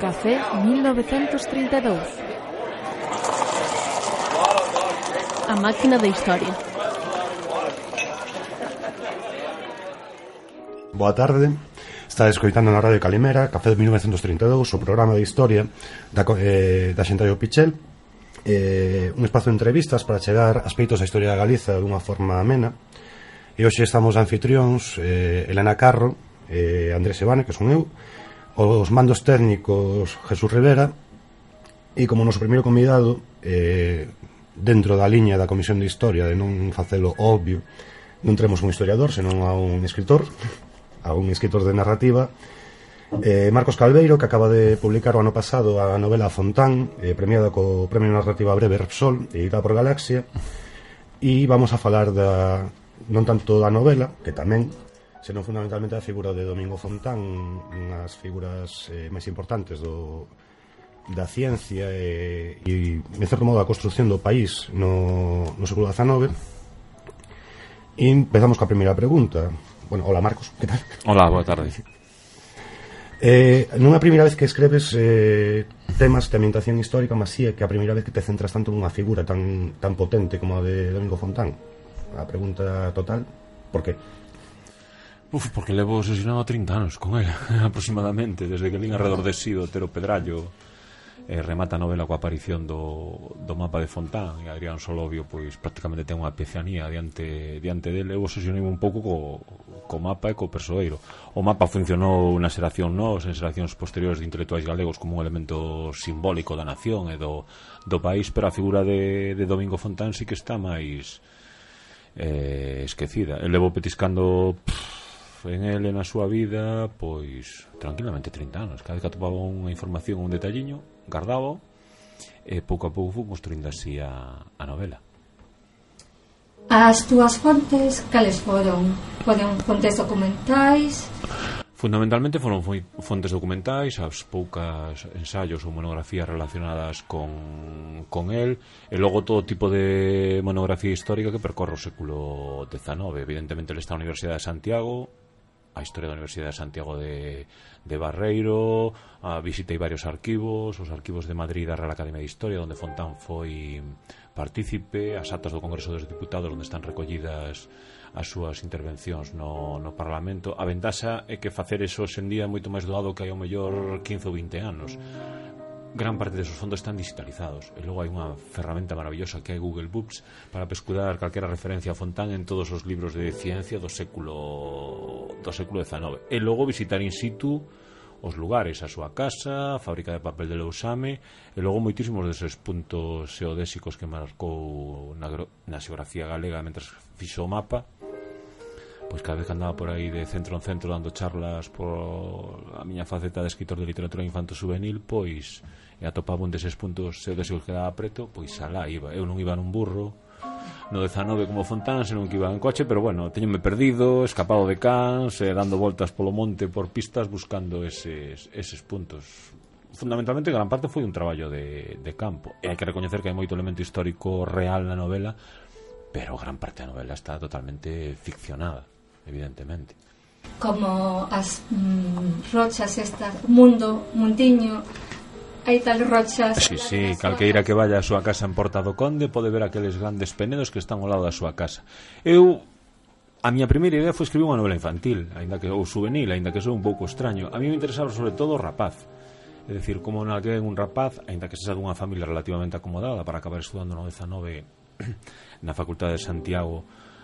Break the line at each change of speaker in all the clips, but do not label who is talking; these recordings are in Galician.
Café 1932. A máquina da historia.
Boa tarde. Está escoitando na Radio Calimera, Café de 1932, o programa de historia da, eh, da xente do Pichel, eh, un espazo de entrevistas para chegar aspectos da historia da Galiza dunha forma amena. E hoxe estamos anfitrións eh, Elena Carro, eh, Andrés Sebane, que son eu, os mandos técnicos Jesús Rivera e como noso primeiro convidado eh, dentro da liña da Comisión de Historia de non facelo obvio non tremos un historiador, senón a un escritor a un escritor de narrativa eh, Marcos Calveiro que acaba de publicar o ano pasado a novela Fontán eh, premiada co Premio Narrativa Breve Repsol editada por Galaxia e vamos a falar da non tanto da novela, que tamén senón fundamentalmente a figura de Domingo Fontán, unhas figuras eh, máis importantes do da ciencia e, e en certo modo a construción do país no, no século XIX e empezamos coa primeira pregunta bueno, hola Marcos, que tal?
Hola, boa tarde
eh, non é a primeira vez que escreves eh, temas de ambientación histórica mas sí é que a primeira vez que te centras tanto nunha figura tan, tan potente como a de Domingo Fontán a pregunta total, por que?
Uf, porque levo asesinado 30 anos con ela, aproximadamente, desde que lín alrededor de sí do Tero Pedrallo eh, remata a novela coa aparición do, do mapa de Fontán e Adrián Solovio pois prácticamente ten unha pezanía diante, diante dele eu obsesionei un pouco co, co mapa e co persoeiro. O mapa funcionou na xeración nos en xeracións posteriores de intelectuais galegos como un elemento simbólico da nación e do, do país pero a figura de, de Domingo Fontán sí que está máis eh, esquecida. Eu levo petiscando pff, en el e na súa vida, pois, tranquilamente 30 anos. Cada vez que atopaba unha información, un detalliño, guardaba e pouco a pouco fui construindo así a, a novela.
As túas fontes, cales foron? Foron fontes documentais?
Fundamentalmente foron fontes documentais, as poucas ensaios ou monografías relacionadas con, con el, e logo todo tipo de monografía histórica que percorre o século XIX. Evidentemente, ele está na Universidade de Santiago, a Historia da Universidade de Santiago de, de Barreiro, a, visitei varios arquivos, os arquivos de Madrid da Real Academia de Historia, onde Fontán foi partícipe, as atas do Congreso dos Diputados, onde están recollidas as súas intervencións no, no Parlamento. A ventaxa é que facer eso hoxendía é moito máis doado que hai o mellor 15 ou 20 anos gran parte desos fondos están digitalizados. E logo hai unha ferramenta maravillosa que é Google Books para pescudar calquera referencia a Fontán en todos os libros de ciencia do século do século XIX e logo visitar in situ os lugares, a súa casa, a fábrica de papel de Lousame e logo moitísimos deses puntos xeodésicos que marcou na, na xeografía galega mentre fixo o mapa. Pois cada vez que andaba por aí de centro en centro dando charlas por a miña faceta de escritor de literatura infanto juvenil, pois e atopaba un deses puntos se eu deseo que quedaba preto, pois alá iba. Eu non iba nun burro, no 19 como Fontana, senón que iba en coche, pero bueno, teñome perdido, escapado de cans, eh, dando voltas polo monte, por pistas, buscando eses, eses puntos. Fundamentalmente, gran parte foi un traballo de, de campo. E hai que recoñecer que hai moito elemento histórico real na novela, pero gran parte da novela está totalmente ficcionada, evidentemente
como as mm, rochas estas, mundo, mundiño hai tal rochas.
Sí, sí, calqueira que vaya a súa casa en Porta do Conde pode ver aqueles grandes penedos que están ao lado da súa casa. Eu A miña primeira idea foi escribir unha novela infantil, aínda que ou juvenil, aínda que sou un pouco extraño. A mí me interesaba sobre todo o rapaz. É dicir, como na que un rapaz, aínda que sexa dunha familia relativamente acomodada para acabar estudando no 19 na Facultade de Santiago,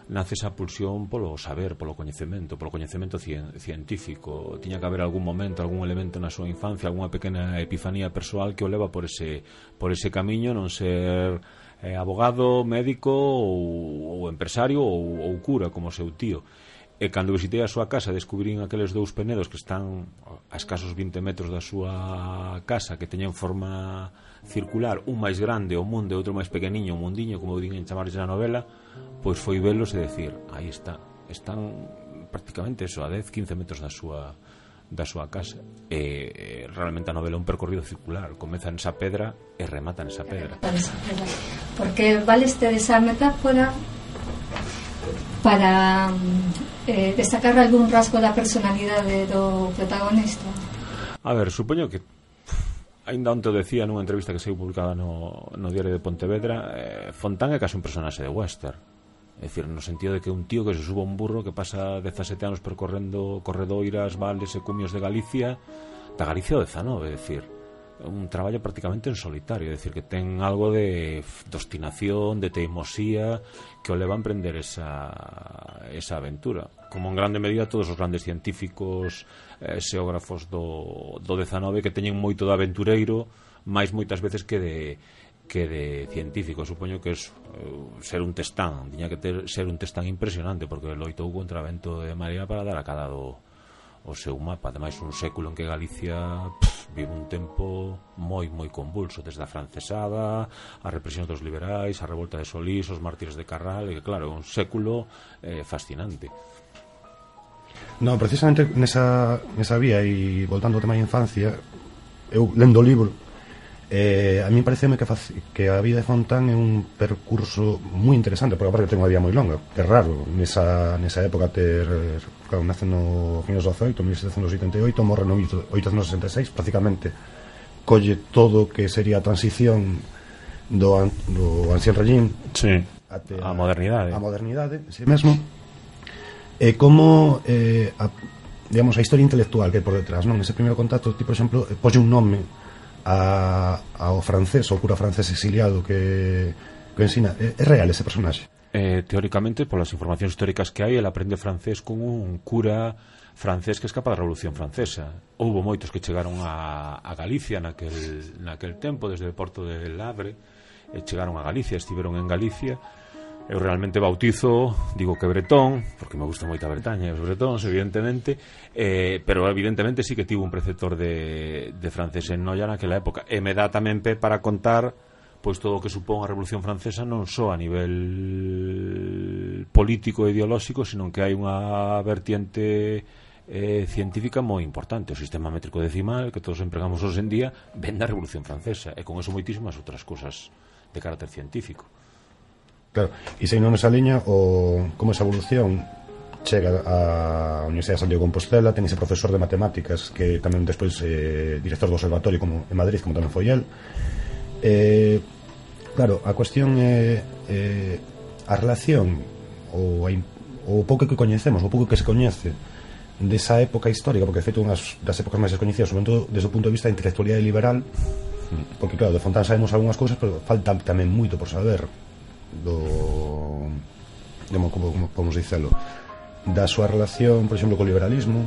nace esa pulsión polo saber, polo coñecemento, polo coñecemento cien, científico. Tiña que haber algún momento, algún elemento na súa infancia, algunha pequena epifanía persoal que o leva por ese, por ese camiño, non ser eh, abogado, médico ou, ou empresario ou, ou cura, como seu tío. E cando visitei a súa casa descubrín aqueles dous penedos que están a escasos 20 metros da súa casa que teñen forma circular, un máis grande, o mundo e outro máis pequeniño, o mundiño, como din en chamarlle na novela, pois foi velos e decir, aí está, están prácticamente eso, a 10, 15 metros da súa da súa casa e, e realmente a novela é un percorrido circular comeza nesa pedra e remata nesa pedra.
Porque valeste esa metáfora para eh, destacar algún rasgo da personalidade do protagonista.
A ver, supoño que Ainda onte o decía nunha entrevista que saiu publicada no, no diario de Pontevedra eh, Fontán é case un personaxe de western. É dicir, no sentido de que un tío que se suba un burro que pasa 17 anos percorrendo corredoiras, vales e cumios de Galicia, da Galicia do 19, é dicir, un traballo prácticamente en solitario, é dicir, que ten algo de dostinación, de teimosía, que o leva a emprender esa, esa aventura. Como en grande medida todos os grandes científicos, eh, xeógrafos do, do 19 que teñen moito de aventureiro, máis moitas veces que de que de científico. Supoño que es uh, ser un testán, tiña que ter, ser un testán impresionante, porque loitou contra vento de marea para dar a cada do, o seu mapa. Ademais, un século en que Galicia pff, vive un tempo moi, moi convulso, desde a francesada, a represión dos liberais, a revolta de Solís, os mártires de Carral, e claro, un século eh, fascinante.
No, precisamente nesa, nesa vía e voltando ao tema da infancia, eu lendo o libro Eh, a mí pareceme que, que a vida de Fontán é un percurso moi interesante, porque aparte ten unha vida moi longa, é raro nesa, nesa época ter, claro, nace no finos do 18, 1788, morre no 1866, prácticamente colle todo que sería a transición do, an, do ancien regime
sí, a, a modernidade.
a modernidade, si sí mesmo e como eh, a, digamos, a historia intelectual que hai por detrás non? Ese primeiro contacto, ti, por exemplo, eh, polle un nome a, ao francés, ao cura francés exiliado que, que ensina. É, é real ese personaxe?
Eh, teóricamente, polas informacións históricas que hai, el aprende francés con un cura francés que escapa da Revolución Francesa. Houbo moitos que chegaron a, a Galicia naquel, naquel tempo, desde o porto de Labre, e chegaron a Galicia, estiveron en Galicia, Eu realmente bautizo, digo que bretón, porque me gusta moito a Bretaña e os bretóns, evidentemente, eh, pero evidentemente sí que tivo un preceptor de, de francés en Noia naquela época. E me dá tamén pe para contar pois todo o que supón a Revolución Francesa non só a nivel político e ideolóxico, senón que hai unha vertiente eh, científica moi importante. O sistema métrico decimal que todos empregamos hoxe en día ven da Revolución Francesa e con eso moitísimas outras cousas de carácter científico.
Claro, e se non esa liña, o, como esa evolución chega á Universidade de Santiago de Compostela, ten ese profesor de matemáticas que tamén despois eh, director do observatorio como en Madrid, como tamén foi el. Eh, claro, a cuestión é eh, a relación ou o pouco que coñecemos, o pouco que se coñece desa época histórica, porque de feito unhas das épocas máis descoñecidas, sobre todo desde o punto de vista da intelectualidade liberal, porque claro, de Fontán sabemos algunhas cousas, pero falta tamén moito por saber do como, como, como podemos dicelo da súa relación, por exemplo, co liberalismo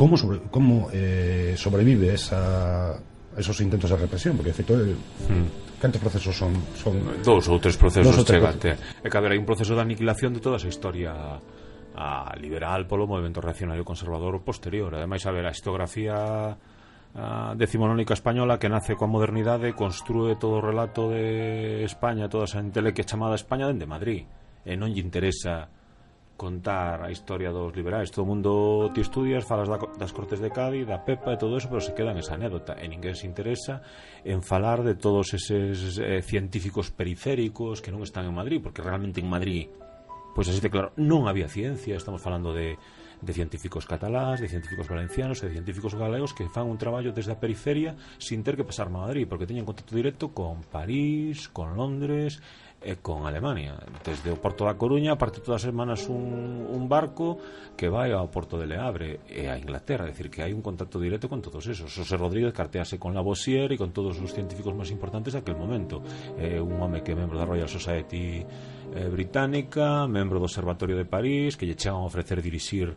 como, sobre, como eh, sobrevive esa, esos intentos de represión? Porque, de feito, el, mm. cantos procesos son, son
dous ou tres procesos dos chega e que haber hai un proceso de aniquilación de toda esa historia a liberal polo movimento reaccionario conservador posterior. Ademais, a ver, a historiografía a decimonónica española que nace coa modernidade construe todo o relato de España toda esa entele que é chamada España dende Madrid. E non lle interesa contar a historia dos liberais. Todo mundo ti estudias, falas da, das cortes de Cádiz da Pepa e todo eso, pero se queda esa anécdota. E ninguén se interesa en falar de todos eses eh, científicos periféricos que non están en Madrid porque realmente en Madrid pois así de claro, non había ciencia. Estamos falando de de científicos catalás, de científicos valencianos de científicos galegos que fan un traballo desde a periferia sin ter que pasar a Madrid, porque teñen contacto directo con París, con Londres e con Alemania. Desde o Porto da Coruña parte todas as semanas un, un barco que vai ao Porto de Leabre e a Inglaterra, é dicir que hai un contacto directo con todos esos. José Rodríguez cartease con Lavoisier e con todos os científicos máis importantes daquel momento. É un home que é membro da Royal Society eh, británica, membro do Observatorio de París, que lle chegan a ofrecer dirixir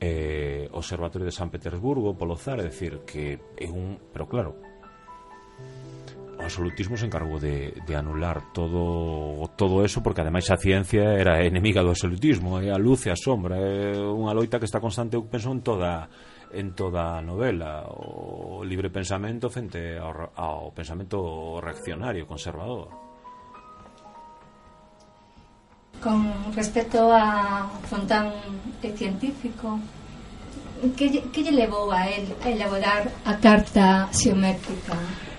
eh, Observatorio de San Petersburgo polo zar, é dicir que é un, pero claro, absolutismo se encargou de, de anular todo todo eso porque ademais a ciencia era enemiga do absolutismo, é a luz e a sombra, é unha loita que está constante, eu penso en toda en toda a novela, o libre pensamento frente ao, ao pensamento reaccionario, conservador.
Con respecto a Fontán e científico, que, que lle levou a él a elaborar a carta xeométrica?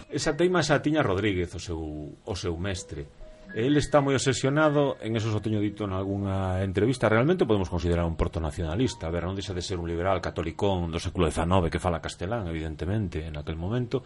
Esa teima xa tiña Rodríguez, o seu, o seu mestre. El está moi obsesionado, en eso o teño dito en algunha entrevista, realmente podemos considerar un porto nacionalista, a ver, non deixa de ser un liberal catolicón do século XIX que fala castelán, evidentemente, en aquel momento,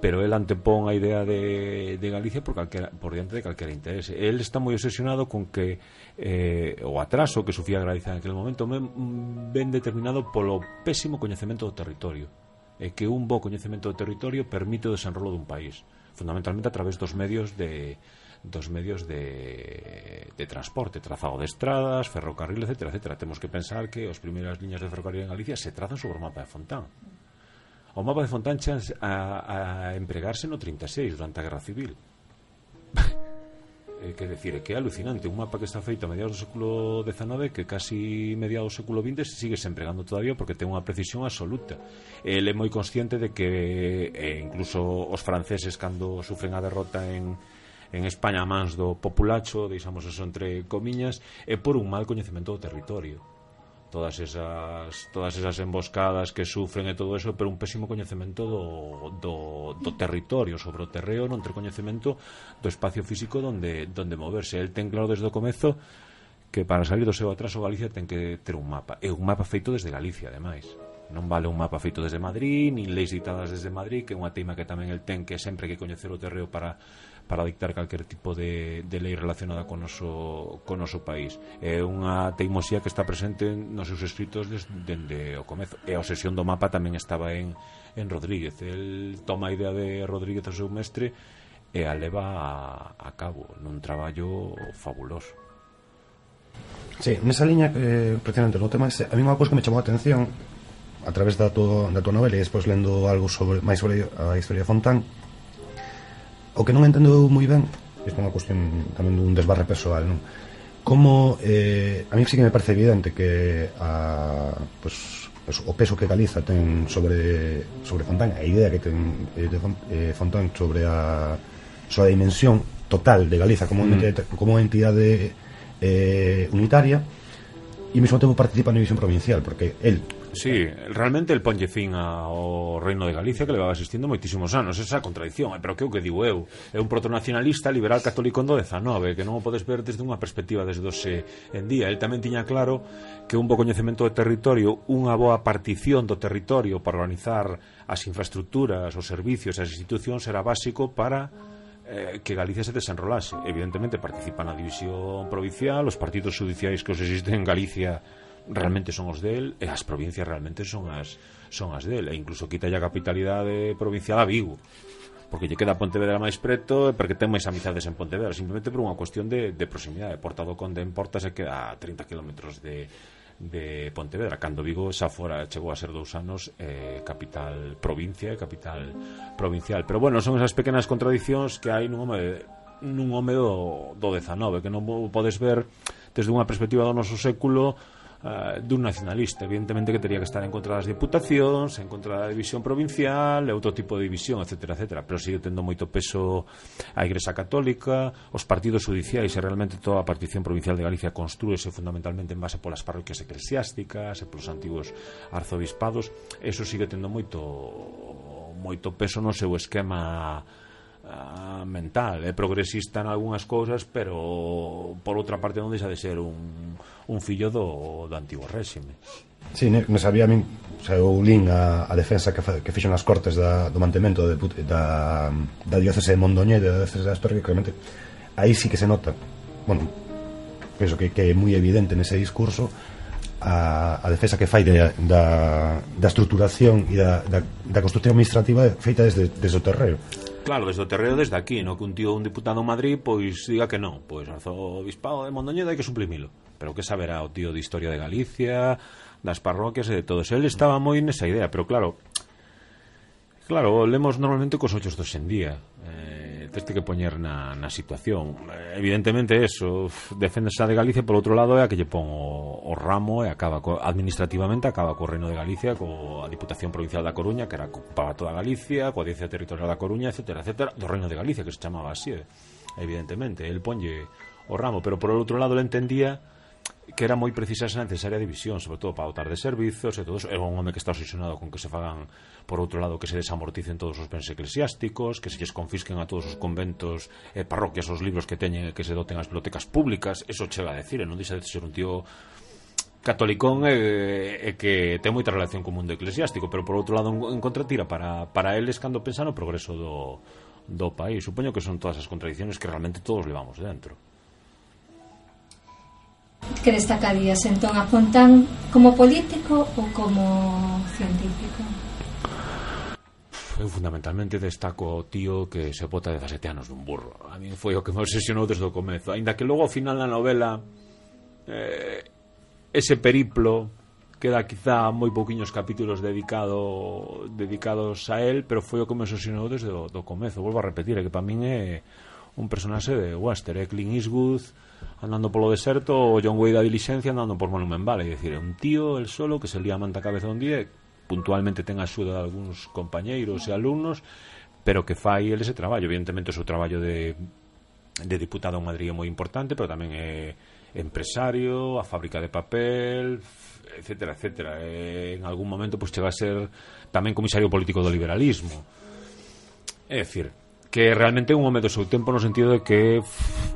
pero el antepón a idea de, de Galicia por, calquera, por diante de calquera interese. El está moi obsesionado con que eh, o atraso que sufía Galicia en aquel momento ben mm, determinado polo pésimo coñecemento do territorio é que un bo coñecemento do territorio permite o desenrolo dun país, fundamentalmente a través dos medios de dos medios de, de transporte, trazado de estradas, ferrocarril, etc, etc. Temos que pensar que as primeiras liñas de ferrocarril en Galicia se trazan sobre o mapa de Fontán. O mapa de Fontán chan a, a empregarse no 36, durante a Guerra Civil. eh, que decir, que é alucinante. Un mapa que está feito a mediados do século XIX que casi mediados do século XX se sigue se empregando todavía porque ten unha precisión absoluta. Ele é moi consciente de que eh, incluso os franceses cando sufren a derrota en, en España a mans do populacho deixamos eso entre comiñas é por un mal coñecemento do territorio todas esas todas esas emboscadas que sufren e todo eso, pero un pésimo coñecemento do, do, do territorio sobre o terreo, non ter coñecemento do espacio físico donde, donde moverse. El ten claro desde o comezo que para salir do seu atraso Galicia ten que ter un mapa. e un mapa feito desde Galicia, ademais. Non vale un mapa feito desde Madrid, nin leis ditadas desde Madrid, que é unha teima que tamén el ten que sempre que coñecer o terreo para para dictar calquer tipo de, de lei relacionada con noso, con noso país. É unha teimosía que está presente nos seus escritos desde, dende o comezo. E a obsesión do mapa tamén estaba en, en Rodríguez. El toma a idea de Rodríguez ao seu mestre e a leva a, a cabo nun traballo fabuloso.
Sí, nesa liña, eh, precisamente, no tema ese, a mí unha cousa que me chamou a atención a través da tua, da tua novela e despois lendo algo sobre máis sobre a historia de Fontán o que non entendo moi ben isto é unha cuestión tamén dun desbarre persoal non? como eh, a mí sí que me parece evidente que a, pues, pues, o peso que Galiza ten sobre sobre Fontán a idea que ten eh, de eh, Fontán sobre a súa dimensión total de Galiza como, mm. entidade, como entidade eh, unitaria e mesmo tempo participa na división provincial porque el
Sí, realmente el ponlle fin ao Reino de Galicia que levaba existindo moitísimos anos, esa contradición, eh, pero que o que digo eu, é un protonacionalista liberal católico do 19, que non o podes ver desde unha perspectiva desde dose en día, el tamén tiña claro que un bo coñecemento do territorio, unha boa partición do territorio para organizar as infraestructuras, os servicios, as institucións era básico para eh, que Galicia se desenrolase. Evidentemente participan na división provincial, os partidos judiciais que os existen en Galicia realmente son os del e as provincias realmente son as son as del. E incluso quita a capitalidade provincial a Vigo porque lle queda Pontevedra máis preto e porque ten máis amizades en Pontevedra simplemente por unha cuestión de, de proximidade. Porta do Conde en Porta se queda a 30 km de, de Pontevedra cando Vigo xa fora chegou a ser dous anos eh, capital provincia e capital provincial. Pero bueno, son esas pequenas contradicións que hai nun home nun home do, do 19 que non podes ver desde unha perspectiva do noso século uh, dun nacionalista. Evidentemente que teria que estar en contra das diputacións, en contra da división provincial, e outro tipo de división, etc. etc. Pero sigue tendo moito peso a Igrexa Católica, os partidos judiciais e realmente toda a partición provincial de Galicia construíse fundamentalmente en base polas parroquias eclesiásticas e polos antigos arzobispados. Eso sigue tendo moito moito peso no seu esquema a mental, é progresista en algunhas cousas, pero por outra parte non deixa de ser un, un fillo do, do antigo réxime.
Sí, ne, me sabía a min, o sea, eu lín a, a defensa que, fa, que fixo nas cortes da, do mantemento de, da, da diócese de Mondoñé e da diócese de Asperger, que realmente aí sí que se nota, bueno, penso que, que é moi evidente nese discurso a, a defesa que fai de, da, da estruturación e da, da, da construcción administrativa feita desde, desde o terreo
Claro, desde o terreo desde aquí, no que un tío, un diputado en Madrid, pois diga que non, pois o bispado de Mondoñedo hai que suprimilo. Pero que saberá o tío de Historia de Galicia, das parroquias e de todos. El estaba moi nesa idea, pero claro, claro, lemos normalmente cos ollos dos en día. Eh, teste que poñer na, na situación. Evidentemente eso deféndese a de Galicia por outro lado é a que lle pon o, o ramo e acaba co, administrativamente acaba co Reino de Galicia co a Diputación Provincial da Coruña que era ocupaba toda Galicia coa Audiencia Territorial da Coruña etcétera, etcétera do Reino de Galicia que se chamaba así eh, evidentemente. El ponlle o ramo pero por outro lado le entendía que era moi precisa esa necesaria división, sobre todo para dotar de servizos e todo eso. É un home que está obsesionado con que se fagan, por outro lado, que se desamorticen todos os bens eclesiásticos, que se lles confisquen a todos os conventos e parroquias os libros que teñen e que se doten as bibliotecas públicas. Eso chega a decir, e non dixe de ser un tío catolicón e, e que ten moita relación co mundo eclesiástico, pero por outro lado en contratira para, para eles cando pensan no progreso do, do país. Supoño que son todas as contradicciones que realmente todos levamos dentro
que destacarías entón a Fontán como político ou como científico?
Eu fundamentalmente destaco ao tío que se bota 17 anos dun burro. A mí foi o que me obsesionou desde o comezo. Ainda que logo ao final da novela eh, ese periplo queda quizá moi pouquiños capítulos dedicado dedicados a él, pero foi o que me obsesionou desde o do comezo. Volvo a repetir, é que para min é un personaxe de western, é Clint Eastwood andando polo deserto o John Wayne da dilixencia andando por Monument Valley, é dicir, é un tío el solo que se lía a manta a cabeza un día puntualmente ten a axuda de algúns compañeiros e alumnos, pero que fai el ese traballo, evidentemente o seu traballo de de diputado en Madrid é moi importante, pero tamén é empresario, a fábrica de papel, etcétera, etcétera. E en algún momento pois pues, chega a ser tamén comisario político do liberalismo. É dicir, que realmente é un home do seu tempo no sentido de que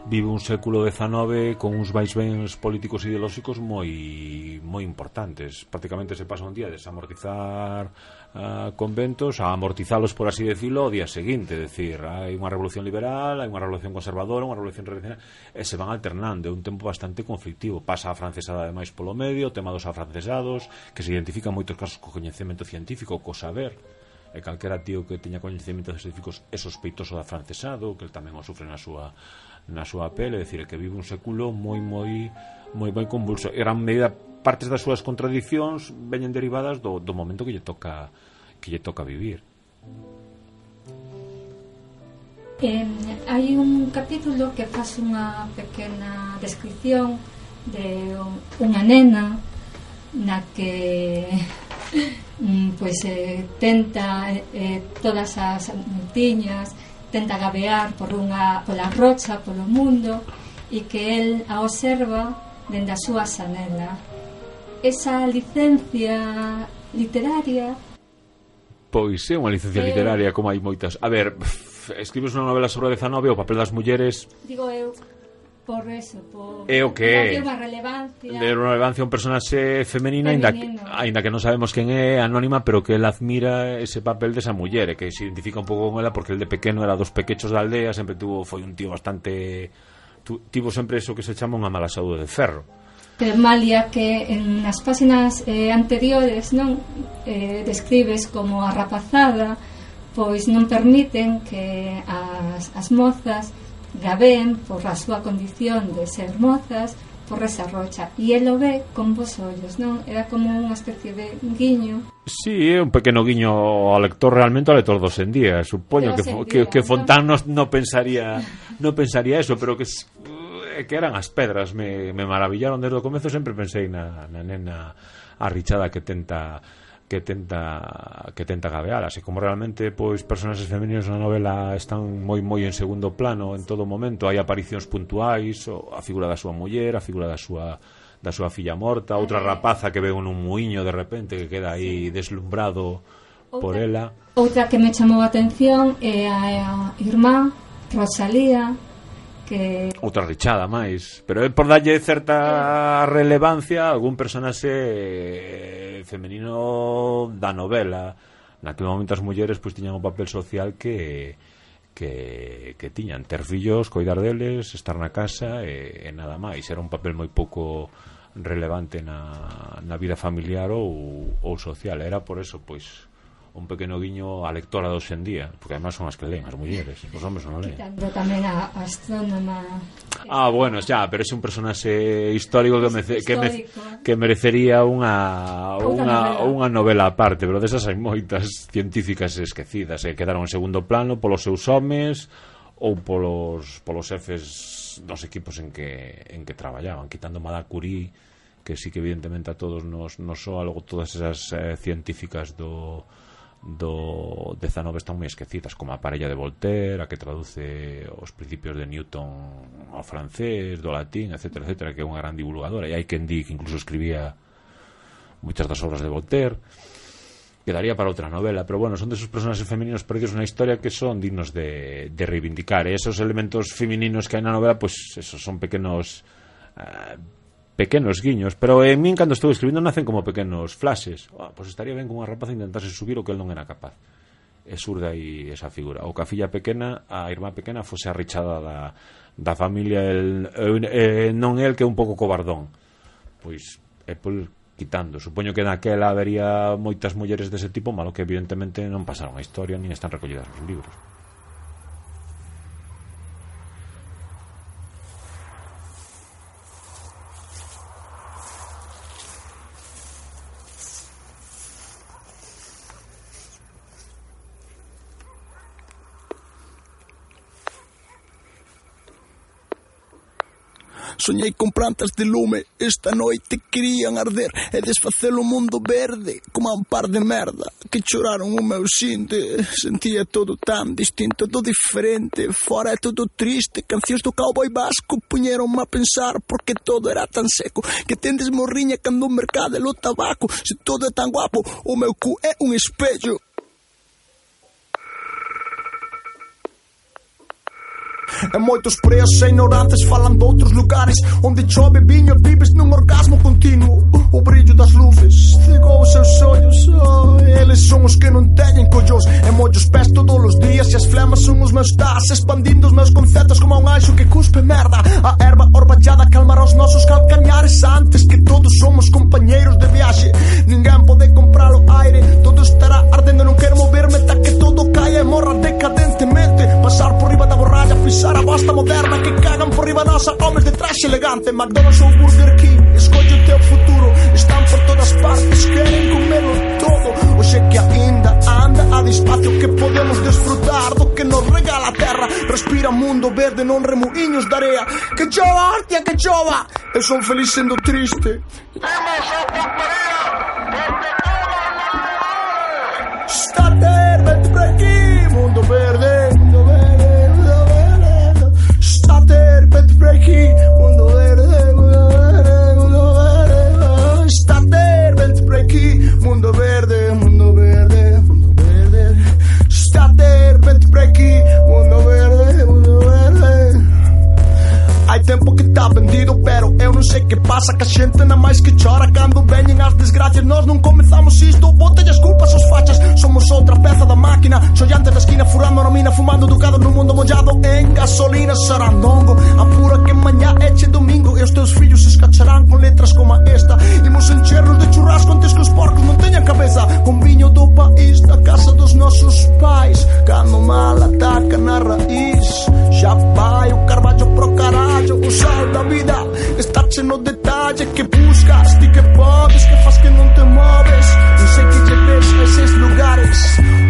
vive un século XIX con uns vaisvens políticos e ideolóxicos moi moi importantes. Prácticamente se pasa un día de desamortizar uh, conventos a amortizalos, por así decirlo, o día seguinte. decir, hai unha revolución liberal, hai unha revolución conservadora, unha revolución revolucionaria, e se van alternando. É un tempo bastante conflictivo. Pasa a francesada, ademais, polo medio, o tema dos afrancesados, que se identifica en moitos casos co coñecemento científico, co saber e calquera tío que teña coñecementos específicos é sospeitoso da francesado que el tamén o sufre na súa na súa pele, é dicir, que vive un século moi moi moi moi convulso. E gran medida partes das súas contradiccións veñen derivadas do, do momento que lle toca que lle toca vivir.
Eh, hai un capítulo que faz unha pequena descripción de unha nena na que pois eh, tenta eh, eh todas as tiñas tenta gabear por unha pola rocha, polo mundo e que el a observa dende a súa xanela. Esa licencia literaria
Pois é unha licencia eh, literaria como hai moitas. A ver, escribes unha novela sobre 19 o papel das mulleres?
Digo eu. Por eso, por
é o que é
relevancia.
De relevancia un personaxe femenina, ainda que, ainda que non sabemos quen é, anónima, pero que el admira ese papel desa de muller, eh, que se identifica un pouco con ela porque el de pequeno era dos pequechos da aldea, sempre tuvo foi un tío bastante tu, tivo sempre eso que se chama unha mala saúde de ferro.
Pero malia que en as páxinas eh, anteriores non eh, describes como a rapazada pois non permiten que as, as mozas Gabén, por a súa condición de ser mozas, por esa rocha e el o ve con vos ollos, non? Era como unha especie de guiño.
Sí, é un pequeno guiño ao lector realmente ao lector dos en día. Supoño que, que, que Fontán non no pensaría no pensaría eso, pero que eh, que eran as pedras me, me maravillaron desde o comezo sempre pensei na, na nena arrichada que tenta que tenta que tenta gabear, así como realmente pois personaxes femeninos na novela están moi moi en segundo plano en todo momento, hai aparicións puntuais, a figura da súa muller, a figura da súa da súa filla morta, outra rapaza que ve un muiño de repente que queda aí deslumbrado outra, por ela.
Outra que me chamou a atención é a, a irmá Rosalía, que
outra richada máis, pero é por darlle certa relevancia a algún personaxe eh, femenino da novela naquele momento as mulleres pois tiñan o papel social que que, que tiñan ter fillos, coidar deles, estar na casa e, e nada máis. Era un papel moi pouco relevante na, na vida familiar ou, ou social. Era por eso, pois, un pequeno guiño a lectora de hoxendía, porque además son as que leen, as mulleres, os homens non leen.
Quitando tamén a astrónoma.
Ah, bueno, xa, pero é un personaxe histórico que me, que, me, eh. que merecería unha unha, unha novela aparte, pero desas hai moitas científicas esquecidas eh, que quedaron en segundo plano polos seus homes ou polos, polos xefes dos equipos en que, en que traballaban, quitando Madame Curie, que sí que evidentemente a todos nos, nos soa, logo todas esas eh, científicas do, do 19 están moi esquecidas como a parella de Voltaire, a que traduce os principios de Newton ao francés, do latín, etc, etc, que é unha gran divulgadora e hai quen di que incluso escribía moitas das obras de Voltaire quedaría para outra novela, pero bueno, son desos personaxes femininos perdidos na historia que son dignos de, de reivindicar. E esos elementos femininos que hai na novela, pois pues, esos son pequenos uh, pequenos guiños, pero en min cando estou escribindo nacen como pequenos flashes. Ah, pois estaría ben que unha rapaz intentase subir o que el non era capaz. E surda aí esa figura. O que a filla pequena, a irmá pequena, fose arrichada da, da familia el, eh, non el que é un pouco cobardón. Pois é por quitando. Supoño que naquela habería moitas mulleres dese tipo, malo que evidentemente non pasaron a historia nin están recollidas nos libros.
soñei con plantas de lume Esta noite querían arder E desfacer o mundo verde Como un par de merda Que choraron o meu xinte Sentía todo tan distinto, todo diferente. Fora é todo triste Cancións do cowboy vasco Puñeron a pensar porque todo era tan seco Que tendes morriña cando o mercado é o tabaco Se todo é tan guapo O meu cu é un espello E moitos presos e ignorantes falan de outros lugares Onde chove viño e vives nun orgasmo continuo O brillo das luces cegou os seus ollos oh, Eles son os que non teñen collos E mollos pés todos os días E as flemas son os meus tas Expandindo os meus conceptos como un anxo que cuspe merda. A erva orballada calmará os nosos calcañares Antes que todos somos compañeiros de viaxe. Ninguén pode comprar o aire Todo estará ardendo, non quero moverme Ta que todo caia e morra decadentemente. Pasar por riba da borralla, pisar a bosta moderna che cagano fuori la nosa Homens de traxe elegante, McDonald's ou Burger King escolle o teu futuro, están por todas partes Queren comelo todo O que ainda anda a despacio Que podemos desfrutar do que nos regala a terra Respira mundo verde, non remuiños de area Que chova, hostia, que chova Eu son feliz sendo triste Temos a putaria Porque toda a passa que a gente não é mais que chora quando vêm as desgraças. Nós não começamos isto, bota as culpas aos fachas. Somos outra peça da Xollante da esquina, furando na mina Fumando educado no mundo mollado en gasolina Sarandongo, apura que mañá eche domingo E os teus fillos se escacharán con letras como esta. Imos enchernos de churrasco antes que os porcos non teñan cabeza Con viño do país, da casa dos nosos pais Cando mal ataca na raíz Xa vai o carballo pro carallo O sal da vida está cheno de detalle Que buscas, ti que podes Que faz que non te moves. Non sei que lle ves a eses lugares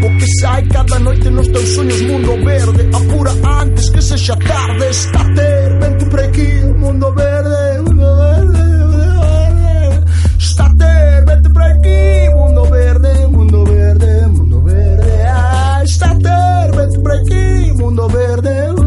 O que sai cada noite nos teus sonhos Mundo verde, apura antes que sexa tarde. Está ter, vente por aquí Mundo verde, mundo verde, mundo verde. Está ter, vente por aquí Mundo verde, mundo verde, mundo verde. Está ter, vente por verde, mundo verde,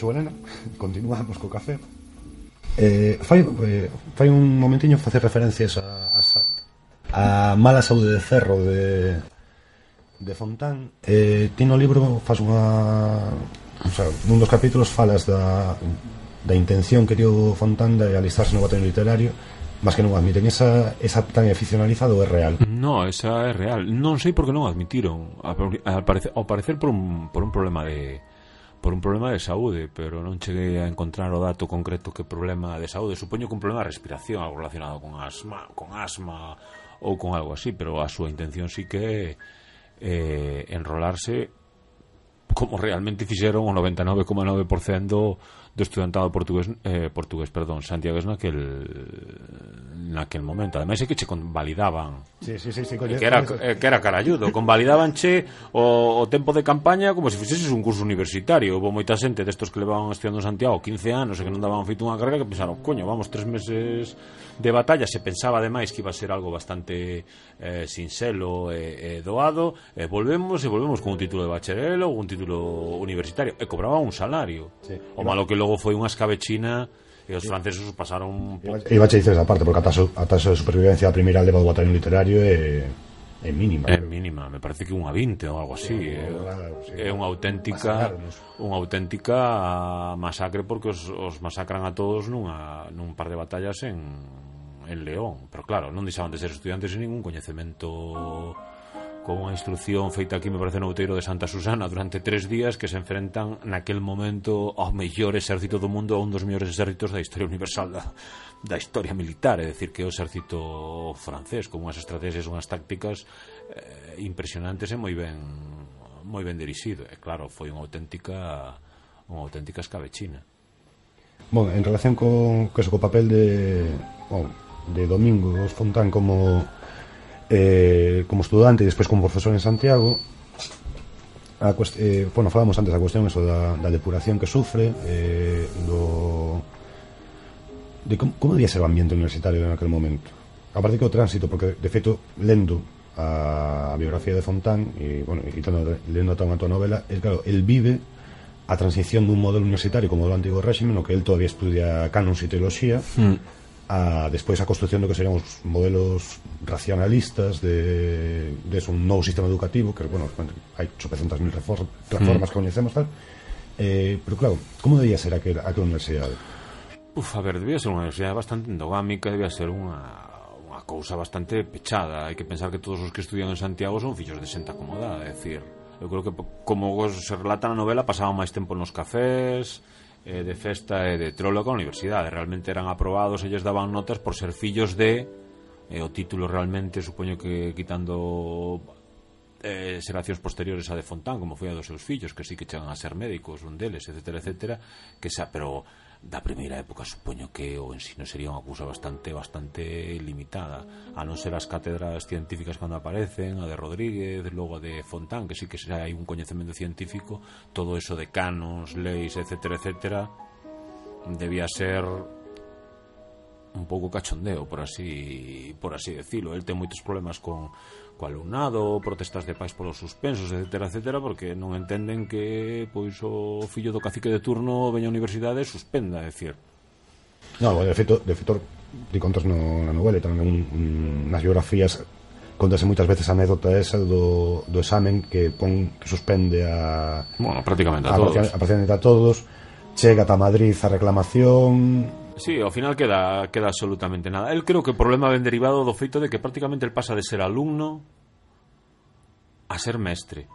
Chuelena Continuamos co café. Eh, fai, eh, fai un momentiño facer referencias a, a, a mala saúde de ferro de, de Fontán. Eh, ti no libro faz unha o sea, nun dos capítulos falas da, da intención que tivo Fontán de alistarse no batallón literario mas que non admiten. Esa, esa tan aficionalizado é real?
No, esa é real. Non sei por que non admitiron. Ao parecer, ao parecer por, un, por un problema de por un problema de saúde, pero non cheguei a encontrar o dato concreto que problema de saúde. Supoño que un problema de respiración, algo relacionado con asma, con asma ou con algo así, pero a súa intención sí que é eh, enrolarse como realmente fixeron o 99,9% do estudantado portugués, eh, portugués perdón, santiagués naquel naquel momento. Ademais é que che convalidaban.
Sí, sí, sí, sí, coño,
que era eh, que era caralludo, convalidabanche o, o tempo de campaña como se fixeses un curso universitario. Houve moita xente destos que levaban estudiando en Santiago 15 anos e que non daban feito unha carga que pensaron, coño, vamos tres meses de batalla se pensaba ademais que iba a ser algo bastante eh, sinxelo e eh, eh, doado eh, volvemos e volvemos con un título de bacharelo un título universitario e cobraba un salario sí. o malo que logo foi unha escabechina e os franceses os pasaron un pouco.
Iba a dices esa parte, porque a taxa, a taxa de supervivencia da primeira leva do batallón literario é, é mínima.
É mínima, me parece que unha 20 ou algo así. É, é, eh. é unha auténtica unha auténtica masacre porque os, os masacran a todos nunha, nun par de batallas en en León. Pero claro, non deixaban de ser estudiantes sin ningún coñecemento con unha instrucción feita aquí, me parece, no Outeiro de Santa Susana durante tres días que se enfrentan naquel momento ao mellor exército do mundo a un dos mellores exércitos da historia universal da, da historia militar, é dicir que o exército francés con unhas estrategias, unhas tácticas eh, impresionantes e moi ben moi ben dirixido. E claro, foi unha auténtica unha auténtica escabechina.
Bon, en relación con, con, co papel de, bon, de Domingo Fontán como eh, como estudante e despois como profesor en Santiago a eh, bueno, falamos antes a cuestión eso da, da depuración que sufre eh, do de como, como debía ser o ambiente universitario en aquel momento. Aparte que o tránsito porque de feito lendo a, a biografía de Fontán e bueno, e tando, lendo a tua novela é claro, el vive a transición dun modelo universitario como do antigo régimen no que el todavía estudia canons e teoloxía mm a, despois a construción do que serían os modelos racionalistas de, de un novo sistema educativo que, bueno, hai 800.000 reform, reformas mm. que coñecemos tal eh, pero claro, como debía ser aquela, aquela universidade?
Uf, a ver, debía ser unha universidade bastante endogámica debía ser unha unha cousa bastante pechada hai que pensar que todos os que estudian en Santiago son fillos de xente acomodada é dicir, eu creo que como se relata na novela pasaban máis tempo nos cafés eh, de festa e de teólogo a universidade. Realmente eran aprobados e lles daban notas por ser fillos de... Eh, o título realmente, supoño que quitando eh, xeracións posteriores a de Fontán, como foi a dos seus fillos, que sí que chegan a ser médicos, un deles, etcétera, etcétera, que xa, pero da primeira época supoño que o ensino sería unha cousa bastante bastante limitada a non ser as cátedras científicas cando aparecen a de Rodríguez, logo a de Fontán que sí que xa hai un coñecemento científico todo eso de canos, leis, etc, etc debía ser un pouco cachondeo, por así por así decirlo. El ten moitos problemas con co alumnado, protestas de pais polos suspensos, etcétera, etcétera, porque non entenden que pois o fillo do cacique de turno veña a universidade e suspenda, é dicir.
No, de feito, de feito, di contas no, na novela tamén un, un, nas biografías contase moitas veces a anécdota esa do, do examen que pon que suspende a
bueno, prácticamente a, a todos.
A, a, a todos chega a Madrid a reclamación
Sí, ao final queda, queda absolutamente nada. El creo que o problema ben derivado do feito de que prácticamente el pasa de ser alumno a ser mestre.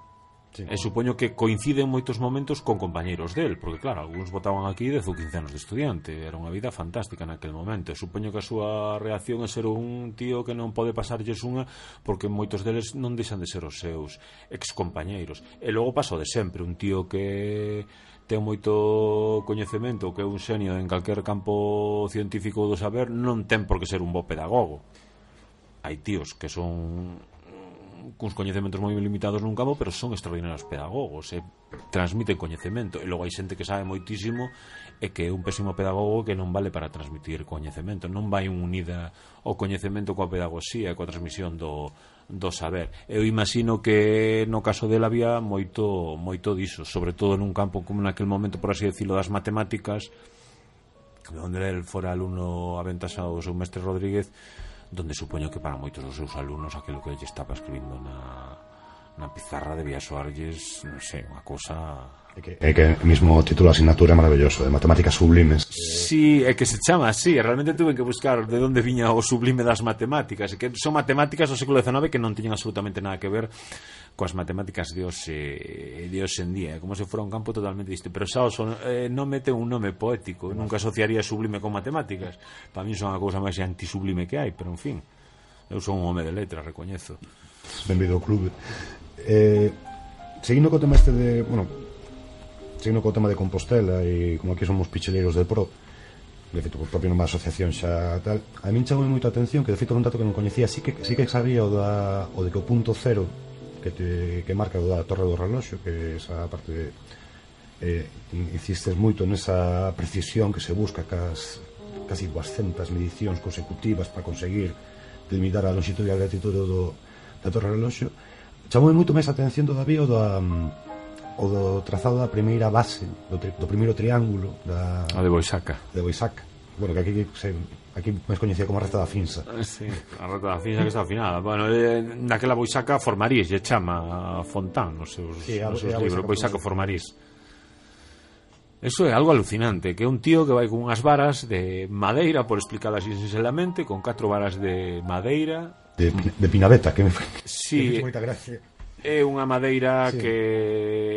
Sí. E supoño que coincide en moitos momentos con compañeiros del, porque claro, algúns votaban aquí 10 ou 15 anos de estudiante, era unha vida fantástica naquel momento. E supoño que a súa reacción é ser un tío que non pode pasarlles unha porque moitos deles non deixan de ser os seus excompañeiros. E logo paso de sempre, un tío que ten moito coñecemento que é un xenio en calquer campo científico do saber non ten por que ser un bo pedagogo. Hai tíos que son cuns coñecementos moi limitados nun campo pero son extraordinarios pedagogos e transmiten coñecemento. E logo hai xente que sabe moitísimo e que é un pésimo pedagogo que non vale para transmitir coñecemento. Non vai unida o coñecemento coa pedagogía e coa transmisión do, do saber. Eu imagino que no caso dela había moito moito diso, sobre todo nun campo como naquel momento, por así decirlo, das matemáticas, onde el fora alumno aventasado o seu mestre Rodríguez, donde supoño que para moitos dos seus alumnos aquilo que lle estaba escribindo na, na pizarra debía soarlles, non sei, unha cousa
É que, é que mismo o título asignatura é maravilloso, de matemáticas sublimes.
Sí, é que se chama así, realmente tuve que buscar de onde viña o sublime das matemáticas, e que son matemáticas do século XIX que non tiñen absolutamente nada que ver coas matemáticas de hoxe, de hoxe en día, como se fora un campo totalmente distinto. Pero xa son, eh, non mete un nome poético, nunca asociaría sublime con matemáticas. Para mí son a cousa máis antisublime que hai, pero en fin, eu son un home de letras, recoñezo.
Benvido ao clube. Eh, seguindo co tema este de, bueno, seguindo co tema de Compostela e como aquí somos picheleiros de pro, de feito, por propio numa asociación xa tal, a min chamou moita atención que de feito un dato que non coñecía, sí que, sí que sabía o, da, o de que o punto cero que, te, que marca o da torre do reloxo, que esa parte de, eh, insistes moito nesa precisión que se busca cas casi 200 medicións consecutivas para conseguir delimitar a longitud e a latitud do, da torre reloxo chamou moito máis a atención todavía o da mm, o do trazado da primeira base do, tri, do primeiro triángulo da
a de Boisaca.
de Boisaca. bueno, que aquí se, aquí máis coñecía como a reta da finsa ah,
sí, a Rata da finsa que está afinada. final bueno, eh, naquela Boisaca formarís lle chama a Fontán nos seus,
sí, a,
nos seus libros
Boisaca,
Boisaca formarís Eso é algo alucinante, que é un tío que vai con unhas varas de madeira, por explicadas sinceramente, con catro varas de madeira,
de, de Pinabeta, que me
sí,
moita gracia.
É unha madeira
sí.
que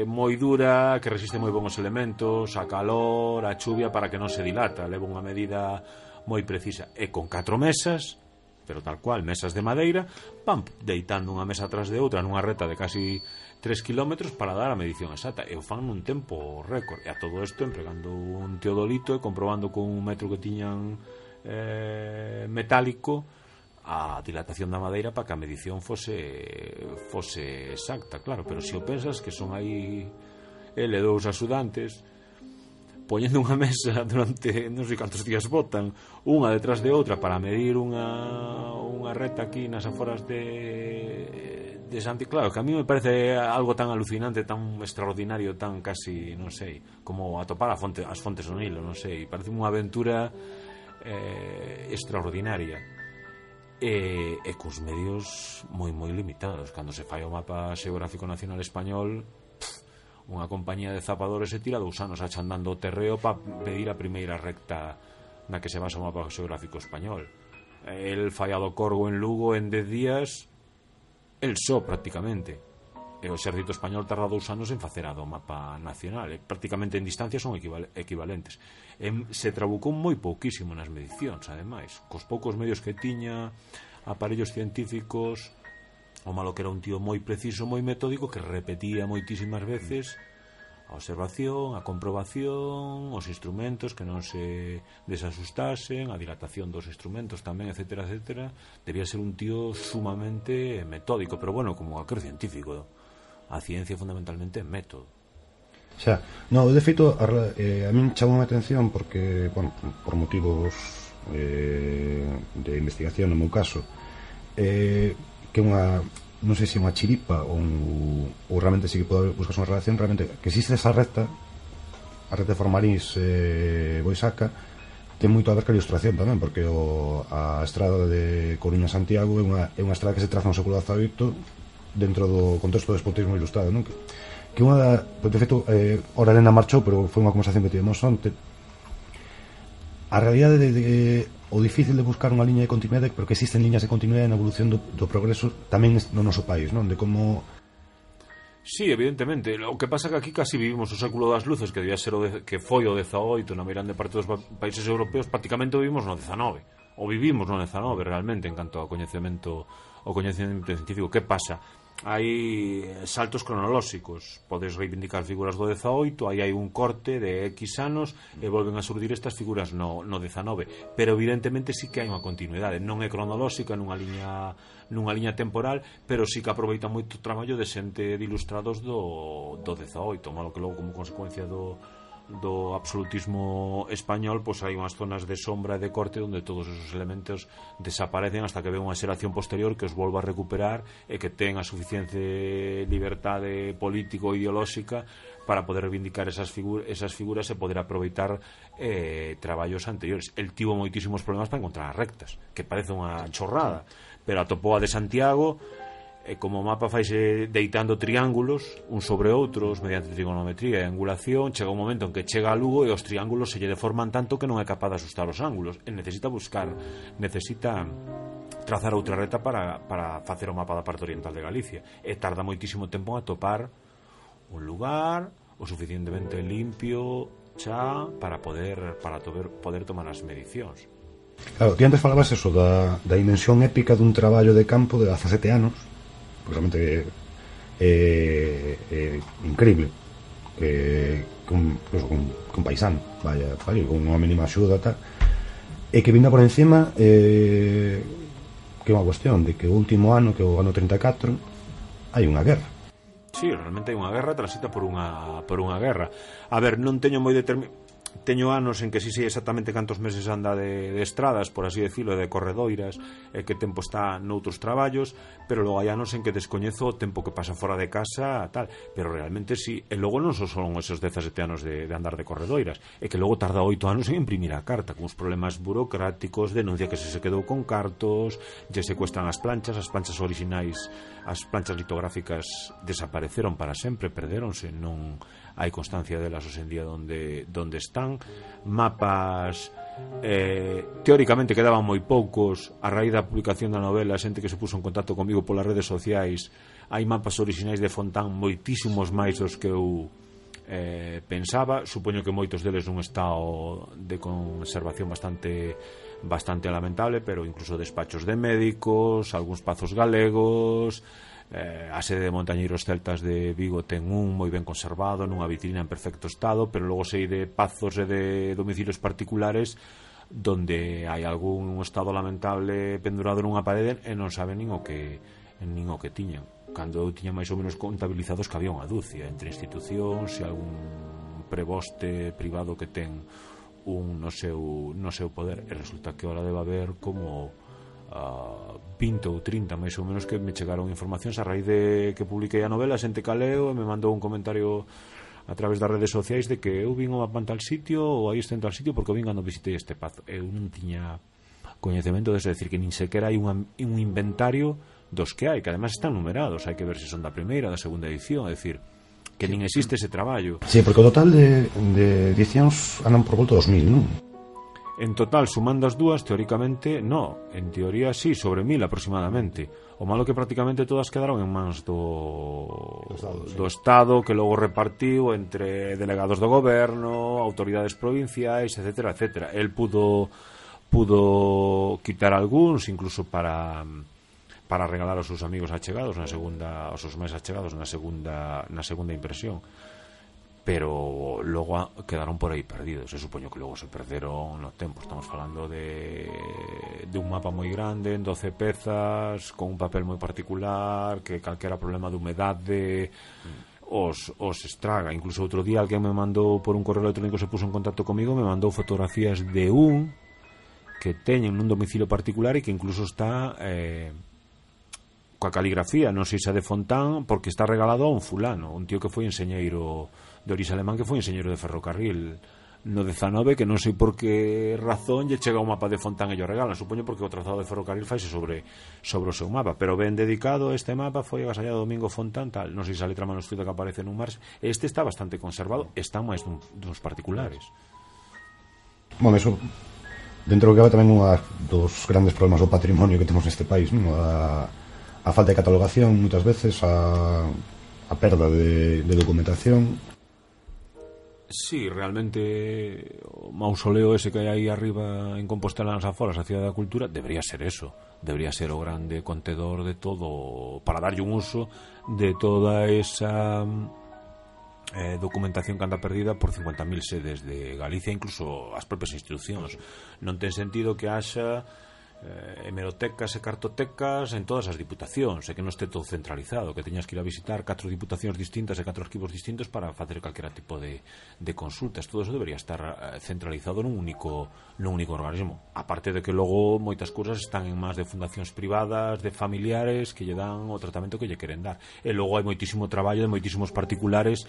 é moi dura, que resiste moi bons elementos, a calor, a chuvia para que non se dilata, leva unha medida moi precisa. E con catro mesas, pero tal cual, mesas de madeira, van deitando unha mesa atrás de outra nunha reta de casi 3 km para dar a medición exacta. E o fan nun tempo récord. E a todo isto empregando un teodolito e comprobando con un metro que tiñan eh, metálico a dilatación da madeira para que a medición fose fose exacta, claro, pero se o pensas que son aí ele dous asudantes poñendo unha mesa durante non sei cantos días botan unha detrás de outra para medir unha, unha reta aquí nas aforas de, de Santi. Claro, que a mí me parece algo tan alucinante tan extraordinario, tan casi non sei, como atopar a fonte, as fontes do Nilo non sei, parece unha aventura eh, extraordinaria e, e cos medios moi moi limitados. Cando se fai o mapa xeográfico nacional español pff, unha compañía de zapadores se tira dous anos achandando o terreo para pedir a primeira recta na que se basa o mapa xeográfico español. El fallado Corgo en Lugo en 10 días el só prácticamente e o exército español tarda dous anos en facer a do mapa nacional e prácticamente en distancia son equival equivalentes e se trabucou moi pouquísimo nas medicións ademais, cos poucos medios que tiña aparellos científicos o malo que era un tío moi preciso, moi metódico que repetía moitísimas veces a observación, a comprobación, os instrumentos que non se desasustasen, a dilatación dos instrumentos tamén, etcétera, etcétera. Debía ser un tío sumamente metódico, pero bueno, como aquel científico, a ciencia fundamentalmente é método.
Xa, no, de feito, a, eh, a min chamou a atención porque, bueno, por motivos eh, de investigación no meu caso, eh, que unha non sei se é unha chiripa ou, un, ou realmente se que pode buscar unha relación realmente que existe esa recta a recta de Formarís eh, Boisaca ten moito a ver ca ilustración tamén porque o, a estrada de Coruña Santiago é unha, é unha estrada que se traza no século XVIII dentro do contexto do despotismo ilustrado, non? Que, que unha da, pois, de feito, eh, ora Elena marchou, pero foi unha conversación que tivemos onte. A realidade de, de, o difícil de buscar unha liña de continuidade, pero que existen liñas de continuidade na evolución do, do progreso tamén no noso país, non? De como
Sí, evidentemente. O que pasa que aquí casi vivimos o século das luces que debía ser o de, que foi o 18 na meirande parte dos países europeos, prácticamente vivimos no 19. O vivimos no 19 realmente en canto ao coñecemento o coñecemento científico. Que pasa? hai saltos cronolóxicos. Podes reivindicar figuras do 18 aí hai un corte de X anos e volven a surdir estas figuras no, no 19 pero evidentemente sí que hai unha continuidade. Non é cronolóxica nunha liña nunha liña temporal pero sí que aproveita moito o traballo de xente de ilustrados do, do 18 malo que logo como consecuencia do, do absolutismo español pois hai unhas zonas de sombra e de corte onde todos esos elementos desaparecen hasta que ve unha xeración posterior que os volva a recuperar e que ten a suficiente libertade político ideolóxica para poder reivindicar esas, figu esas figuras e poder aproveitar eh, traballos anteriores. El tivo moitísimos problemas para encontrar as rectas, que parece unha chorrada, pero atopou a de Santiago e como o mapa faise deitando triángulos un sobre outros mediante trigonometría e angulación, chega un momento en que chega a Lugo e os triángulos se lle deforman tanto que non é capaz de asustar os ángulos e necesita buscar, necesita trazar outra reta para, para facer o mapa da parte oriental de Galicia. E tarda moitísimo tempo a topar un lugar o suficientemente limpio xa para poder para tober, poder tomar as medicións.
Claro, ti antes falabas eso da, da dimensión épica dun traballo de campo de 17 anos realmente é, eh, é eh, increíble que, que un, pues, un, que un paisano vaya, vaya con unha mínima axuda tal, e que vinda por encima eh, que é unha cuestión de que o último ano que o ano 34 hai unha guerra
Sí, realmente hai unha guerra transita por unha, por unha guerra. A ver, non teño moi determinado teño anos en que si sei exactamente cantos meses anda de, de estradas, por así decirlo, de corredoiras, e que tempo está noutros traballos, pero logo hai anos en que descoñezo o tempo que pasa fora de casa, tal, pero realmente si, sí. e logo non só son esos 17 anos de, de andar de corredoiras, e que logo tarda oito anos en imprimir a carta, con os problemas burocráticos, denuncia que se se quedou con cartos, lle secuestran as planchas, as planchas orixinais, as planchas litográficas desapareceron para sempre, perderonse, non hai constancia delas hoxe en día donde, donde están. Mapas eh, teóricamente quedaban moi poucos. A raíz da publicación da novela xente que se puso en contacto comigo polas redes sociais hai mapas orixinais de Fontán moitísimos máis dos que eu eh, pensaba. Supoño que moitos deles nun estado de conservación bastante bastante lamentable pero incluso despachos de médicos algúns pazos galegos eh, a sede de Montañeiros Celtas de Vigo ten un moi ben conservado, nunha vitrina en perfecto estado, pero logo sei de pazos e de domicilios particulares donde hai algún estado lamentable pendurado nunha parede e non saben nin o que nin o que tiñan. Cando eu tiña máis ou menos contabilizados que había unha dúcia entre institucións e algún preboste privado que ten un no seu, no seu poder e resulta que ahora debe haber como Ah, a 20 ou 30 máis ou menos que me chegaron informacións a raíz de que publiquei a novela Xente Caleo e me mandou un comentario a través das redes sociais de que eu vin a pan tal sitio ou aí estén tal sitio porque vin cando visitei este pazo. Eu non tiña coñecemento de decir que nin sequera hai un, un inventario dos que hai, que además están numerados hai que ver se son da primeira, da segunda edición é dicir, que nin existe ese traballo.
Sí, porque o total de, de edicións andan por volta dos mil, non?
En total, sumando as dúas, teóricamente, no. En teoría, sí, sobre mil aproximadamente. O malo que prácticamente todas quedaron en mans do, Estado, sí. do Estado que logo repartiu entre delegados do goberno, autoridades provinciais, etcétera, etcétera. El pudo pudo quitar algúns incluso para para regalar aos seus amigos achegados na segunda aos seus máis achegados na segunda na segunda impresión pero logo quedaron por aí perdidos. Eu supoño que logo se perderon no tempo. Estamos falando de, de un mapa moi grande, en 12 pezas, con un papel moi particular, que calquera problema de humedade mm. os, os estraga. Incluso outro día alguén me mandou por un correo electrónico se puso en contacto comigo, me mandou fotografías de un que teñen nun domicilio particular e que incluso está... Eh, coa caligrafía, non sei se de Fontán, porque está regalado a un fulano, un tío que foi enseñeiro de orixe alemán que foi enxeñero de ferrocarril no 19 que non sei por que razón lle chega o mapa de Fontán e lle regalan. Supoño porque o trazado de ferrocarril faise sobre sobre o seu mapa. Pero ben dedicado este mapa foi agasallado Domingo Fontán tal. Non sei se a letra manuscrita que aparece nun mars. Este está bastante conservado está máis dun, duns particulares.
Bom, eso dentro do que va tamén unha dos grandes problemas do patrimonio que temos neste país non? A, a falta de catalogación moitas veces a, a perda de, de documentación.
Sí, realmente o mausoleo ese que hai aí arriba en Compostela nas Aforas, a Cidade da Cultura, debería ser eso. Debería ser o grande contedor de todo, para darlle un uso de toda esa eh, documentación que anda perdida por 50.000 sedes de Galicia, incluso as propias institucións. Non ten sentido que haxa eh, hemerotecas e cartotecas en todas as diputacións, e que non este todo centralizado, que teñas que ir a visitar catro diputacións distintas e catro arquivos distintos para facer calquera tipo de, de consultas. Todo eso debería estar eh, centralizado nun único, nun único organismo. Aparte de que logo moitas cousas están en más de fundacións privadas, de familiares que lle dan o tratamento que lle queren dar. E logo hai moitísimo traballo de moitísimos particulares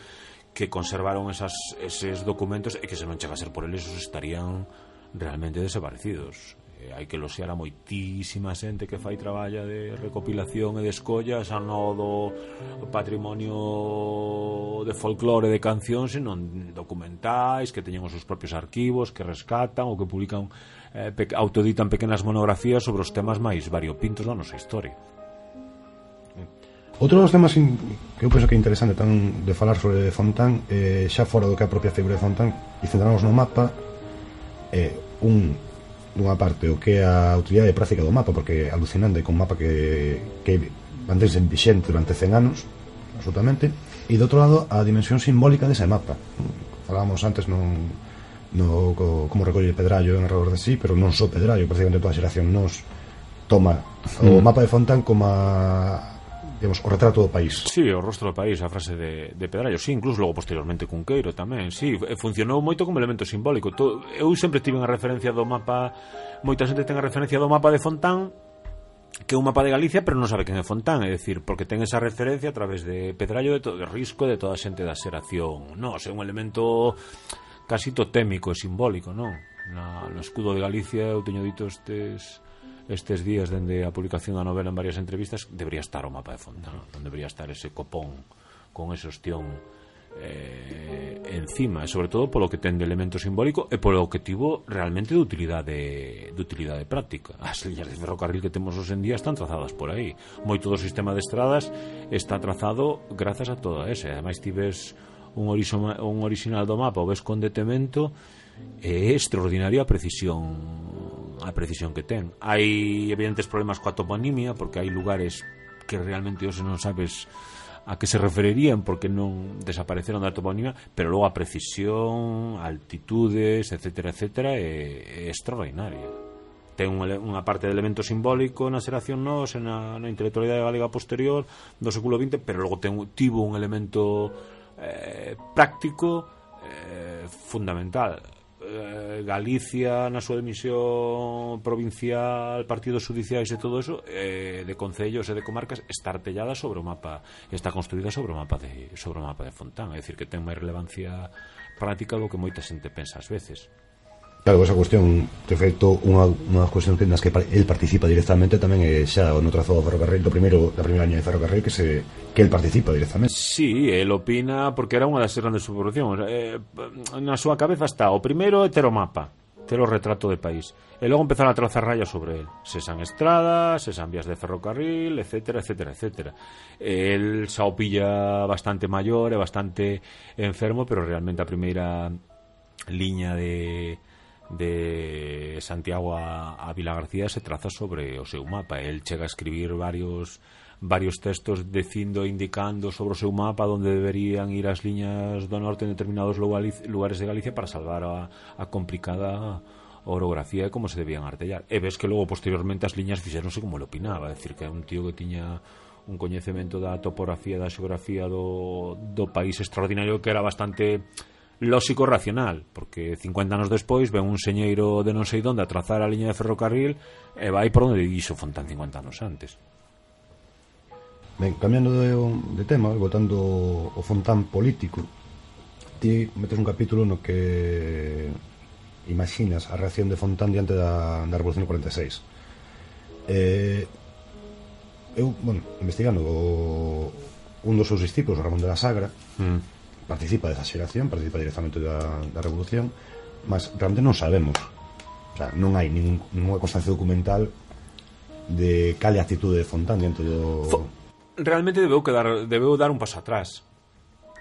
que conservaron esas, eses documentos e que se non chega a ser por eles, estarían realmente desaparecidos eh, hai que loxear a moitísima xente que fai traballa de recopilación e de escollas a no do patrimonio de folclore de cancións non documentais que teñen os seus propios arquivos que rescatan ou que publican eh, pe autoditan pequenas monografías sobre os temas máis variopintos da nosa historia.
Outro dos temas que eu penso que é interesante tan de falar sobre Fontán eh, xa fora do que a propia figura de Fontán e centrarnos no mapa é eh, un dunha parte o que é a utilidade práctica do mapa porque é alucinante con mapa que, que mantense vixente durante 100 anos absolutamente e do outro lado a dimensión simbólica dese mapa. Falábamos antes non no, co, como recolle Pedrallo en redor de sí pero non só Pedrallo, prácticamente toda a xeración nos toma o
mm.
mapa de Fontán como a digamos, o retrato do país.
Sí, o rostro do país, a frase de, de Pedrallo, sí, incluso logo posteriormente Cunqueiro tamén, sí, funcionou moito como elemento simbólico. To, eu sempre tive a referencia do mapa, moita xente ten a referencia do mapa de Fontán, que é un mapa de Galicia, pero non sabe quen é Fontán, é dicir, porque ten esa referencia a través de Pedrallo, de, todo, de risco, de toda a xente da xeración. Non, é un elemento casi totémico e simbólico, non? Na, no escudo de Galicia eu teño dito estes estes días dende a publicación da novela en varias entrevistas debería estar o mapa de Fontana onde debería estar ese copón con ese ostión eh, encima e sobre todo polo que ten de elemento simbólico e polo que tivo realmente de utilidade de utilidade práctica. As liñas de ferrocarril que temos hoxe en día están trazadas por aí. Moito do sistema de estradas está trazado grazas a todo ese ademais tives un, un original do mapa o ves con detemento e extraordinaria precisión a precisión que ten. Hai evidentes problemas coa toponimia porque hai lugares que realmente hoxe non sabes a que se referirían porque non desapareceron da toponimia, pero logo a precisión, altitudes, etcétera, etcétera, é, é extraordinaria. Ten unha, unha parte de elemento simbólico na xeración nos, na, na intelectualidade galega posterior do século XX, pero logo ten, tivo un elemento eh, práctico eh, fundamental eh, Galicia na súa emisión provincial, partidos judiciais e todo eso, eh, de concellos e de comarcas está artellada sobre o mapa, está construída sobre o mapa de sobre o mapa de Fontán, é dicir que ten máis relevancia práctica do que moita xente pensa ás veces.
Claro, esa cuestión, de feito, unha, unha das cuestións que, nas que el participa directamente tamén é xa no trazado do ferrocarril do primeiro da primeira liña de ferrocarril que se que el participa directamente.
Sí, el opina porque era unha das grandes subvolucións. Eh, na súa cabeza está o primeiro é ter o mapa, ter o retrato de país. E logo empezaron a trazar rayas sobre el. Sesan estradas, sesan vías de ferrocarril, etcétera, etcétera, etcétera. El xa o pilla bastante maior e bastante enfermo, pero realmente a primeira liña de de Santiago a, a Vila García se traza sobre o seu mapa. El chega a escribir varios varios textos dicindo e indicando sobre o seu mapa onde deberían ir as liñas do norte en determinados lugares de Galicia para salvar a, a complicada orografía e como se debían artellar. E ves que logo posteriormente as liñas fixeronse como lo opinaba, é dicir que é un tío que tiña un coñecemento da topografía, da xeografía do, do país extraordinario que era bastante lóxico racional, porque 50 anos despois ven un señeiro de non sei onde a trazar a liña de ferrocarril e vai por onde iso fontan 50 anos antes.
Ben, cambiando de, de tema, votando o fontán político, ti metes un capítulo no que imaginas a reacción de Fontán diante da, da Revolución 46. Eh, eu, bueno, investigando o, un dos seus discípulos, Ramón de la Sagra,
mm
participa desa xeración, participa directamente da, da revolución, mas realmente non sabemos. O sea, non hai ningún, ninguna constancia documental de cal actitude de Fontán dentro do...
Fo Realmente debeu, quedar, debeu dar un paso atrás.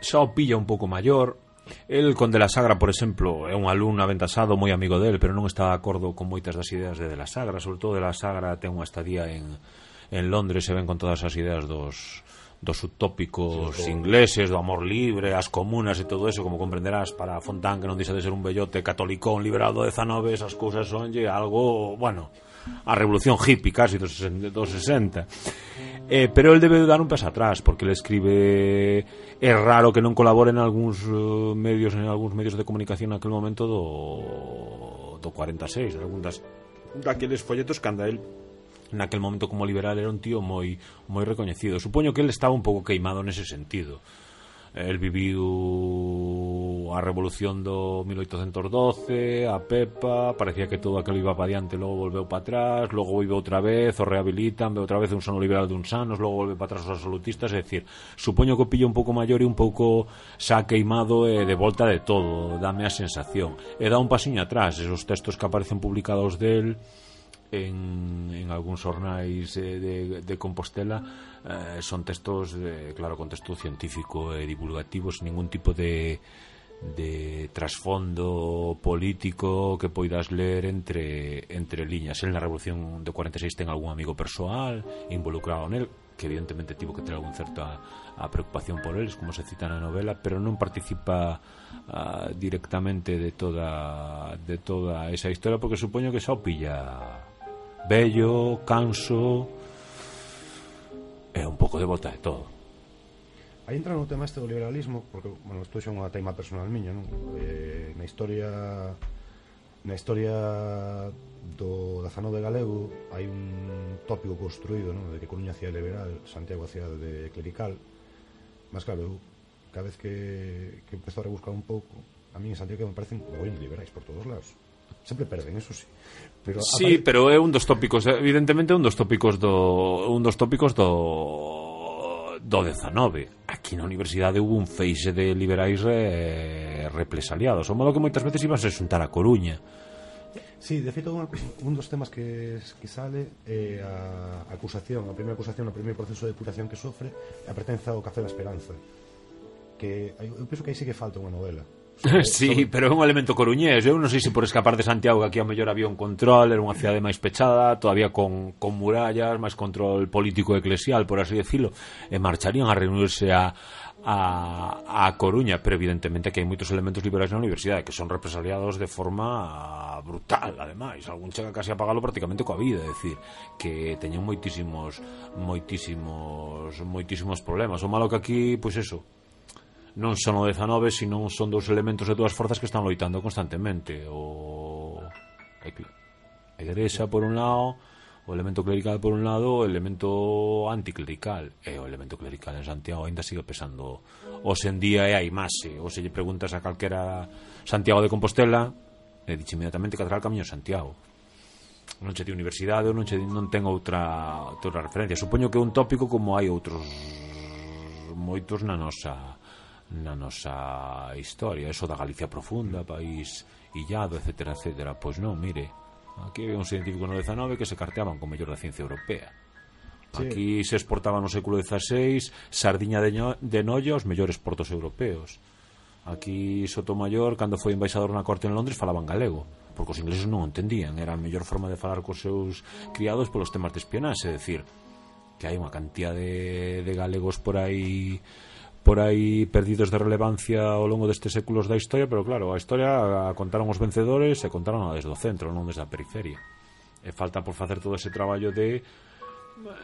Xa o pilla un pouco maior, El con De la Sagra, por exemplo, é un alumno aventasado moi amigo del, pero non está de acordo con moitas das ideas de De la Sagra, sobre todo De la Sagra ten unha estadía en, en Londres e ven con todas as ideas dos dos utópicos ingleses, do amor libre, as comunas e todo eso, como comprenderás, para Fontán, que non deixa de ser un bellote catolicón liberado de 19, esas cousas sonlle algo, bueno, a revolución hippie casi dos, dos 60. Eh, pero el debe dar un paso atrás, porque le escribe é raro que non colabore en algúns eh, medios en algúns medios de comunicación naquele momento do do 46, algún das daqueles folletos canda el naquel momento como liberal era un tío moi moi recoñecido. Supoño que el estaba un pouco queimado nese sentido. El viviu a revolución do 1812, a Pepa, parecía que todo aquilo iba para diante, logo volveu para atrás, logo vive outra vez, o rehabilitan, ve outra vez un sono liberal duns anos, logo volve para atrás os absolutistas, é dicir, supoño que o pillo un pouco maior e un pouco xa queimado e de volta de todo, dame a sensación. E dá un pasiño atrás, esos textos que aparecen publicados del, en, en algúns ornais eh, de, de Compostela eh, son textos, eh, claro, con texto científico e divulgativo sin ningún tipo de de trasfondo político que poidas ler entre entre liñas. El na Revolución do 46 ten algún amigo persoal involucrado nel, que evidentemente tivo que ter algún certo a preocupación por eles, como se cita na novela, pero non participa a, directamente de toda de toda esa historia porque supoño que xa o pilla bello, canso e un pouco de volta de todo.
Aí entra no tema este do liberalismo, porque, bueno, isto xa é unha tema personal miña, non? Eh, na historia na historia do 19 galego hai un tópico construído, non? De que Coruña hacía liberal, Santiago hacía de clerical. Mas claro, eu cada vez que, que empezo a rebuscar un pouco, a mí en Santiago me parecen moi liberais por todos lados Sempre perden, eso sí. Pero
sí,
aparece...
pero é un dos tópicos, evidentemente un dos tópicos do un dos tópicos do do 19. Aquí na universidade hubo un feixe de liberais re, represaliados, o modo que moitas veces iban a xuntar a Coruña.
Sí, de feito, un, un dos temas que, que sale é eh, a acusación, a primeira acusación, o primeiro proceso de depuración que sofre, a pertenza ao Café da Esperanza que eu penso que aí sí que falta unha novela
sí, sobre... pero é un elemento coruñés. Eu non sei se por escapar de Santiago que aquí ao mellor había un control, era unha cidade máis pechada, todavía con, con murallas, máis control político eclesial, por así decirlo, e marcharían a reunirse a, a, a Coruña, pero evidentemente que hai moitos elementos liberais na universidade que son represaliados de forma brutal, ademais, algún chega casi a pagalo prácticamente coa vida, é dicir, que teñen moitísimos moitísimos moitísimos problemas. O malo que aquí, pois eso, non son o 19, sino son dous elementos de dúas forzas que están loitando constantemente. O a Igrexa por un lado, o elemento clerical por un lado, o elemento anticlerical. E o elemento clerical en Santiago ainda sigue pesando. os en día é a imaxe. Ou se lle preguntas a calquera Santiago de Compostela, e dixe inmediatamente que atrás Camiño Santiago. Non che di universidade, non, che, non ten outra, outra referencia. Supoño que é un tópico como hai outros moitos na nosa na nosa historia, eso da Galicia profunda, país illado, etcétera, etcétera. Pois non, mire, aquí había un científico no XIX que se carteaban con mellor da ciencia europea. Aquí sí. se exportaba no século XVI sardiña de, no, de nolla aos mellores portos europeos. Aquí Sotomayor, cando foi embaixador na corte en Londres, falaban galego porque os ingleses non o entendían era a mellor forma de falar cos seus criados polos temas de espionaxe, é dicir que hai unha cantidad de, de galegos por aí por aí perdidos de relevancia ao longo destes séculos da historia, pero claro, a historia a contaron os vencedores e contaron desde o centro, non desde a periferia. E falta por facer todo ese traballo de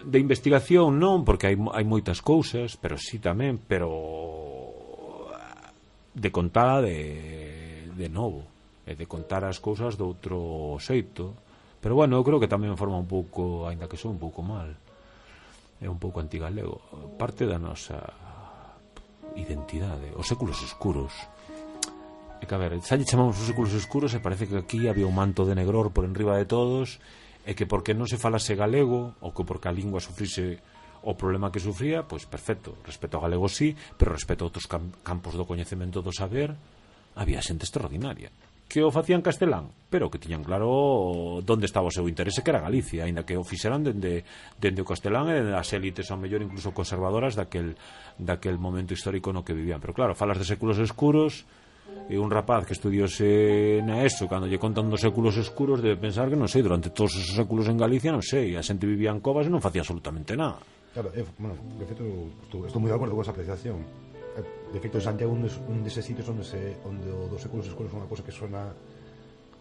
de investigación, non, porque hai, hai moitas cousas, pero sí tamén, pero de contala de, de novo, e de contar as cousas de outro xeito. Pero bueno, eu creo que tamén forma un pouco, aínda que son un pouco mal, é un pouco antigalego, parte da nosa identidade, os séculos escuros. É que, a ver, xa lle chamamos os séculos escuros e parece que aquí había un manto de negror por enriba de todos e que porque non se falase galego ou que porque a lingua sufrise o problema que sufría, pois perfecto, respecto ao galego sí, pero respecto a outros cam campos do coñecemento do saber, había xente extraordinaria que o facían castelán, pero que tiñan claro onde estaba o seu interese, que era Galicia, aínda que o fixeran dende, dende o castelán e dende as élites, ao mellor incluso conservadoras daquel, daquel momento histórico no que vivían. Pero claro, falas de séculos escuros, e un rapaz que estudiose na ESO, cando lle contan dos séculos escuros, debe pensar que, non sei, durante todos os séculos en Galicia, non sei, a xente vivía en covas e non facía absolutamente nada.
Claro, eh, bueno, de feito, estou, estou moi de acordo con esa apreciación De feito, en Santiago un, des, un deses sitios onde, se, onde o dos séculos escuros é unha cousa que suena...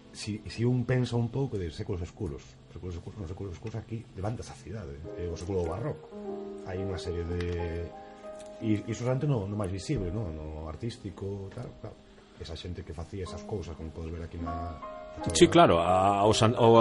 si, si un pensa un pouco de séculos escuros séculos escuros, nos séculos escuros aquí levantas a cidade ¿eh? é eh, o século barroco. Hai unha serie de e iso xante no, no máis visible no, no artístico tal, tal. Esa xente que facía esas cousas como podes ver aquí na,
Sí, claro, a, o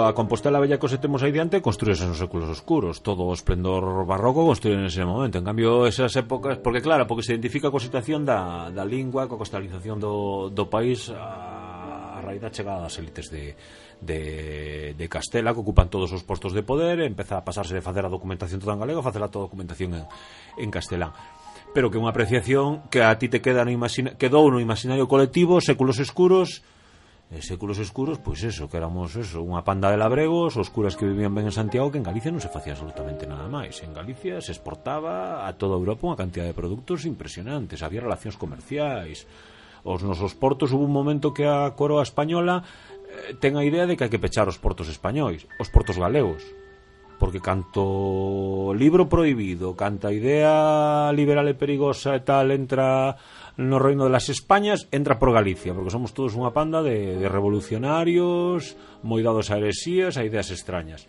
a Compostela Bella que temos aí diante construíse nos séculos oscuros. Todo o esplendor barroco construíse ese momento. En cambio, esas épocas, porque claro, porque se identifica coa situación da, da lingua Coa costalización do, do país a, a raíz da chegada das élites de, de, de Castela que ocupan todos os postos de poder e empeza a pasarse de facer a documentación toda en galego a facer a toda a documentación en, en castelán. Pero que é unha apreciación que a ti te queda no imagina, quedou no imaginario colectivo séculos escuros en séculos escuros, pois eso, que éramos eso, unha panda de labregos, os curas que vivían ben en Santiago, que en Galicia non se facía absolutamente nada máis. En Galicia se exportaba a toda Europa unha cantidad de produtos impresionantes, había relacións comerciais, os nosos portos hubo un momento que a coroa española eh, ten a idea de que hai que pechar os portos españois, os portos galegos, porque canto libro prohibido, canta idea liberal e perigosa e tal entra no reino das Españas, entra por Galicia, porque somos todos unha panda de, de revolucionarios, moi dados a heresías, a ideas extrañas.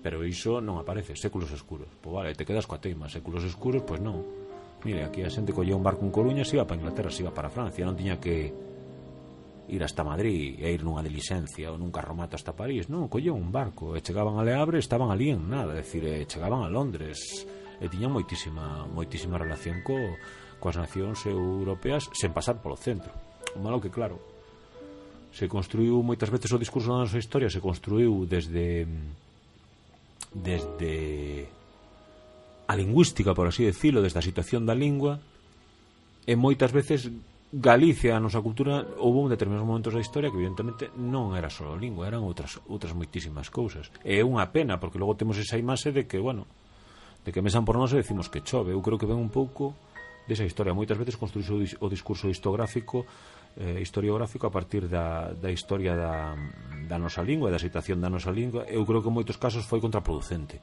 Pero iso non aparece, séculos escuros. Pois vale, te quedas coa teima, séculos escuros, pois non. Mire, aquí a xente collía un barco en Coruña, se iba para Inglaterra, se iba para Francia, non tiña que ir hasta Madrid e ir nunha dilixencia ou nun carromato hasta París, non, colleu un barco e chegaban a Le Havre estaban ali en nada, é dicir, e chegaban a Londres e tiñan moitísima, moitísima relación co, coas nacións europeas sen pasar polo centro. O malo que, claro, se construiu moitas veces o discurso da nosa historia se construiu desde desde a lingüística, por así decirlo, desde a situación da lingua e moitas veces Galicia, a nosa cultura, houve un determinados momentos da historia que evidentemente non era só lingua, eran outras outras moitísimas cousas. E é unha pena porque logo temos esa imaxe de que, bueno, de que mesan por nós e decimos que chove. Eu creo que ven un pouco desa historia. Moitas veces construíse o, dis o discurso histográfico eh, historiográfico a partir da, da historia da, da nosa lingua e da situación da nosa lingua. Eu creo que en moitos casos foi contraproducente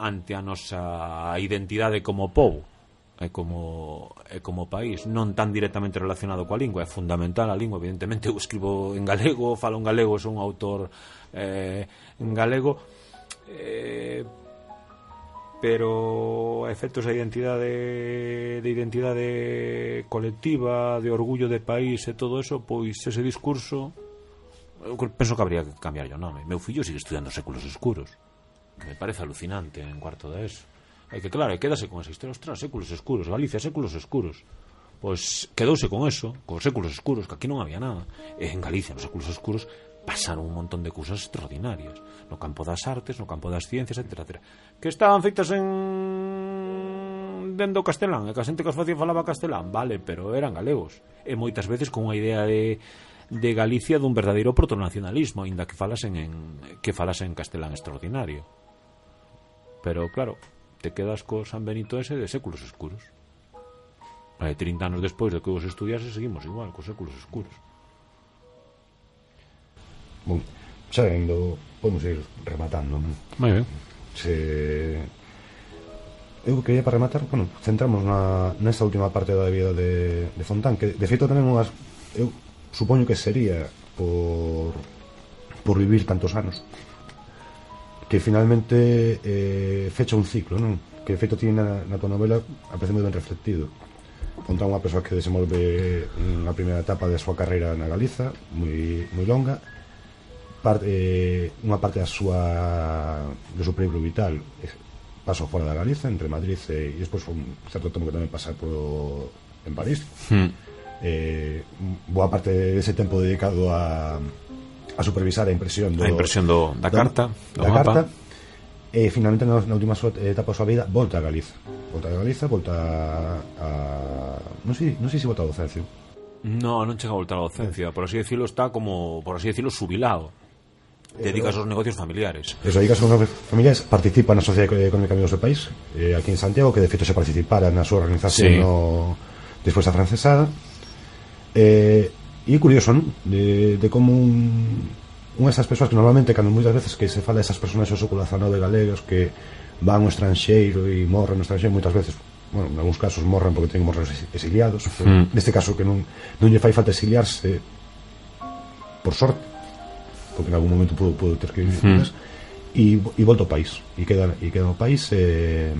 ante a nosa identidade como povo e como, e como país non tan directamente relacionado coa lingua é fundamental a lingua, evidentemente eu escribo en galego, falo en galego, son un autor eh, en galego eh, pero a efectos da identidade de identidade colectiva, de orgullo de país e todo eso, pois ese discurso eu penso que habría que cambiar o nome. Meu fillo sigue estudiando séculos escuros, que me parece alucinante en cuarto de eso. É que claro, quédase con esa historia, ostras, séculos escuros, Galicia, séculos escuros. Pois quedouse con eso, con séculos escuros, que aquí non había nada. E en Galicia, nos séculos escuros, pasaron un montón de cousas extraordinarias no campo das artes, no campo das ciencias, etc. Que estaban feitas en Dendo castelán, e que a xente que os facía falaba castelán, vale, pero eran galegos. E moitas veces con unha idea de de Galicia dun verdadeiro protonacionalismo, aínda que falasen en que falasen en castelán extraordinario. Pero claro, te quedas co San Benito ese de séculos escuros. E 30 anos despois de que vos estudiase seguimos igual, cos séculos escuros.
Bon, xa vendo, podemos ir rematando.
Moi ben.
Se... Eu quería para rematar, bueno, centramos na, nesta última parte da vida de, de Fontán, que de feito tamén unhas... Eu supoño que sería por, por vivir tantos anos que finalmente eh, fecha un ciclo, non? Que efecto tiene na, na tua novela aparece moi ben reflectido. Conta unha persoa que desenvolve unha primeira etapa da súa carreira na Galiza, moi, moi longa, parte, eh, unha parte da súa do seu período vital pasou fora da Galiza, entre Madrid e, e despois foi un certo tempo que tamén pasar por en París.
Mm.
Eh, boa parte dese tempo dedicado a a supervisar a impresión do,
a impresión do, da, carta do
da
mapa.
carta e finalmente na, na última súa, etapa da súa vida volta a Galiza volta a Galiza volta a, non sei, non sei se volta a docencia
No, non chega a voltar a docencia eh. por así decirlo está como, por así decirlo, subilado eh, dedicas aos negocios familiares.
Eso, dedicas aos negocios familiares, participa na Sociedade Económica do seu país, eh, aquí en Santiago, que de feito se participara na súa organización
sí.
no, despois a francesada. Eh, E curioso, non? De, de como un, unha das persoas que normalmente cando moitas veces que se fala desas personas do século XIX que van ao estranxeiro e morren no estranxeiro moitas veces bueno, en algúns casos morren porque teñen morros exiliados pero
mm.
neste caso que non, non lle fai falta exiliarse por sorte porque en algún momento pudo, pudo ter que vivir
mm.
e, e volta ao país e queda, e queda ao país eh,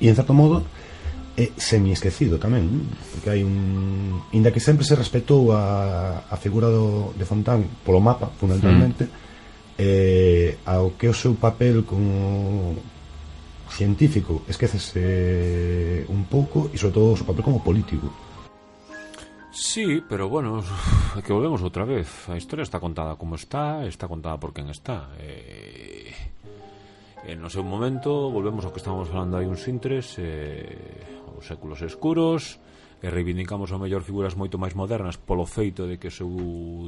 e en certo modo mm é semi-esquecido tamén, porque hai un... Inda que sempre se respetou a, a figura do, de Fontán polo mapa, fundamentalmente, mm. eh, ao que o seu papel como científico esquecese eh, un pouco e, sobre todo, o seu papel como político.
Sí, pero bueno, que volvemos outra vez. A historia está contada como está, está contada por quen está. Eh, en no seu momento, volvemos ao que estábamos falando hai uns intres, eh, os séculos escuros e reivindicamos a mellor figuras moito máis modernas polo feito de que o seu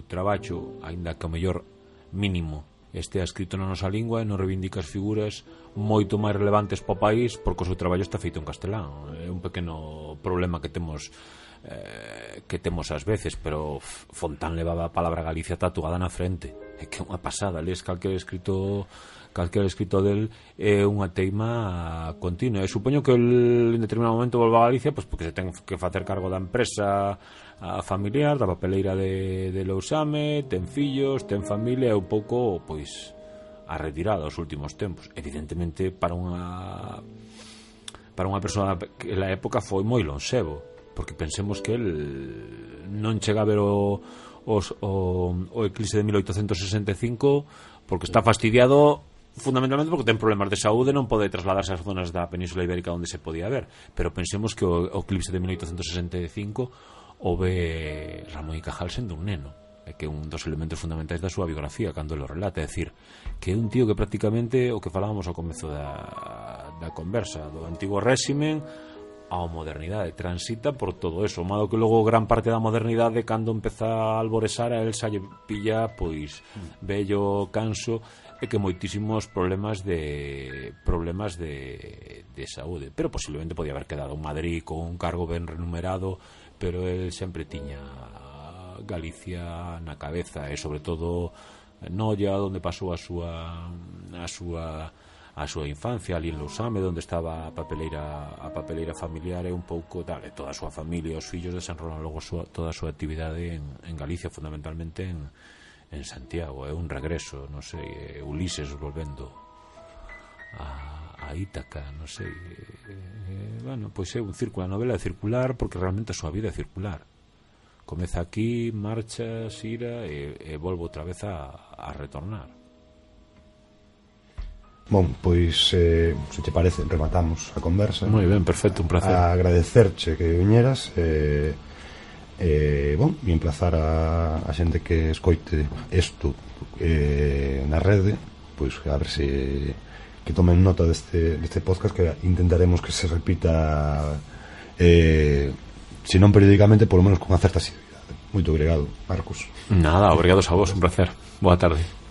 traballo, aínda que o mellor mínimo, estea escrito na nosa lingua e non reivindica as figuras moito máis relevantes para o país porque o seu traballo está feito en castelán. É un pequeno problema que temos eh, que temos ás veces, pero Fontán levaba a palabra Galicia tatuada na frente. É que é unha pasada, lees calquer escrito calquer escrito del é unha teima continua. E supoño que el, en determinado momento volva a Galicia pois porque se ten que facer cargo da empresa a familiar, da papeleira de, de Lousame, ten fillos, ten familia e un pouco, pois, a retirada os últimos tempos. Evidentemente, para unha para unha persoa que na época foi moi lonxevo, porque pensemos que el non chega a ver o, os, o, o eclipse de 1865 porque está fastidiado fundamentalmente porque ten problemas de saúde non pode trasladarse ás zonas da Península Ibérica onde se podía ver, pero pensemos que o, o eclipse de 1865 o ve Ramón y Cajal sendo un neno é que un dos elementos fundamentais da súa biografía cando lo relata, é dicir, que é un tío que prácticamente o que falábamos ao comezo da, da conversa, do antigo réximen a modernidade, transita por todo eso, modo que logo gran parte da modernidade cando empeza a alboresar a el salle pilla pois mm. bello, canso e que moitísimos problemas de problemas de, de saúde. Pero posiblemente podía haber quedado en Madrid con un cargo ben renumerado pero el sempre tiña Galicia na cabeza e sobre todo Noia onde pasou a súa a súa a súa infancia ali en Lousame, onde estaba a papeleira a papeleira familiar e un pouco dale, toda a súa familia, os fillos desenrolan logo súa, toda a súa actividade en, en Galicia, fundamentalmente en, en Santiago, é un regreso, non sei, Ulises volvendo a, a Ítaca, non sei. eh, bueno, pois é un círculo, a novela é circular porque realmente a súa vida é circular. Comeza aquí, marcha, xira e, e volvo outra vez a, a retornar.
Bon, pois, eh, se te parece, rematamos a conversa.
Moi ben, perfecto, un placer.
A agradecerche que viñeras. Eh, eh, bon, e emplazar a, a xente que escoite isto eh, na rede pois a ver se que tomen nota deste, deste podcast que intentaremos que se repita eh, se non periódicamente, por lo menos con certa asiduidade. Moito obrigado, Marcos.
Nada, obrigados a vos, un placer. Boa tarde.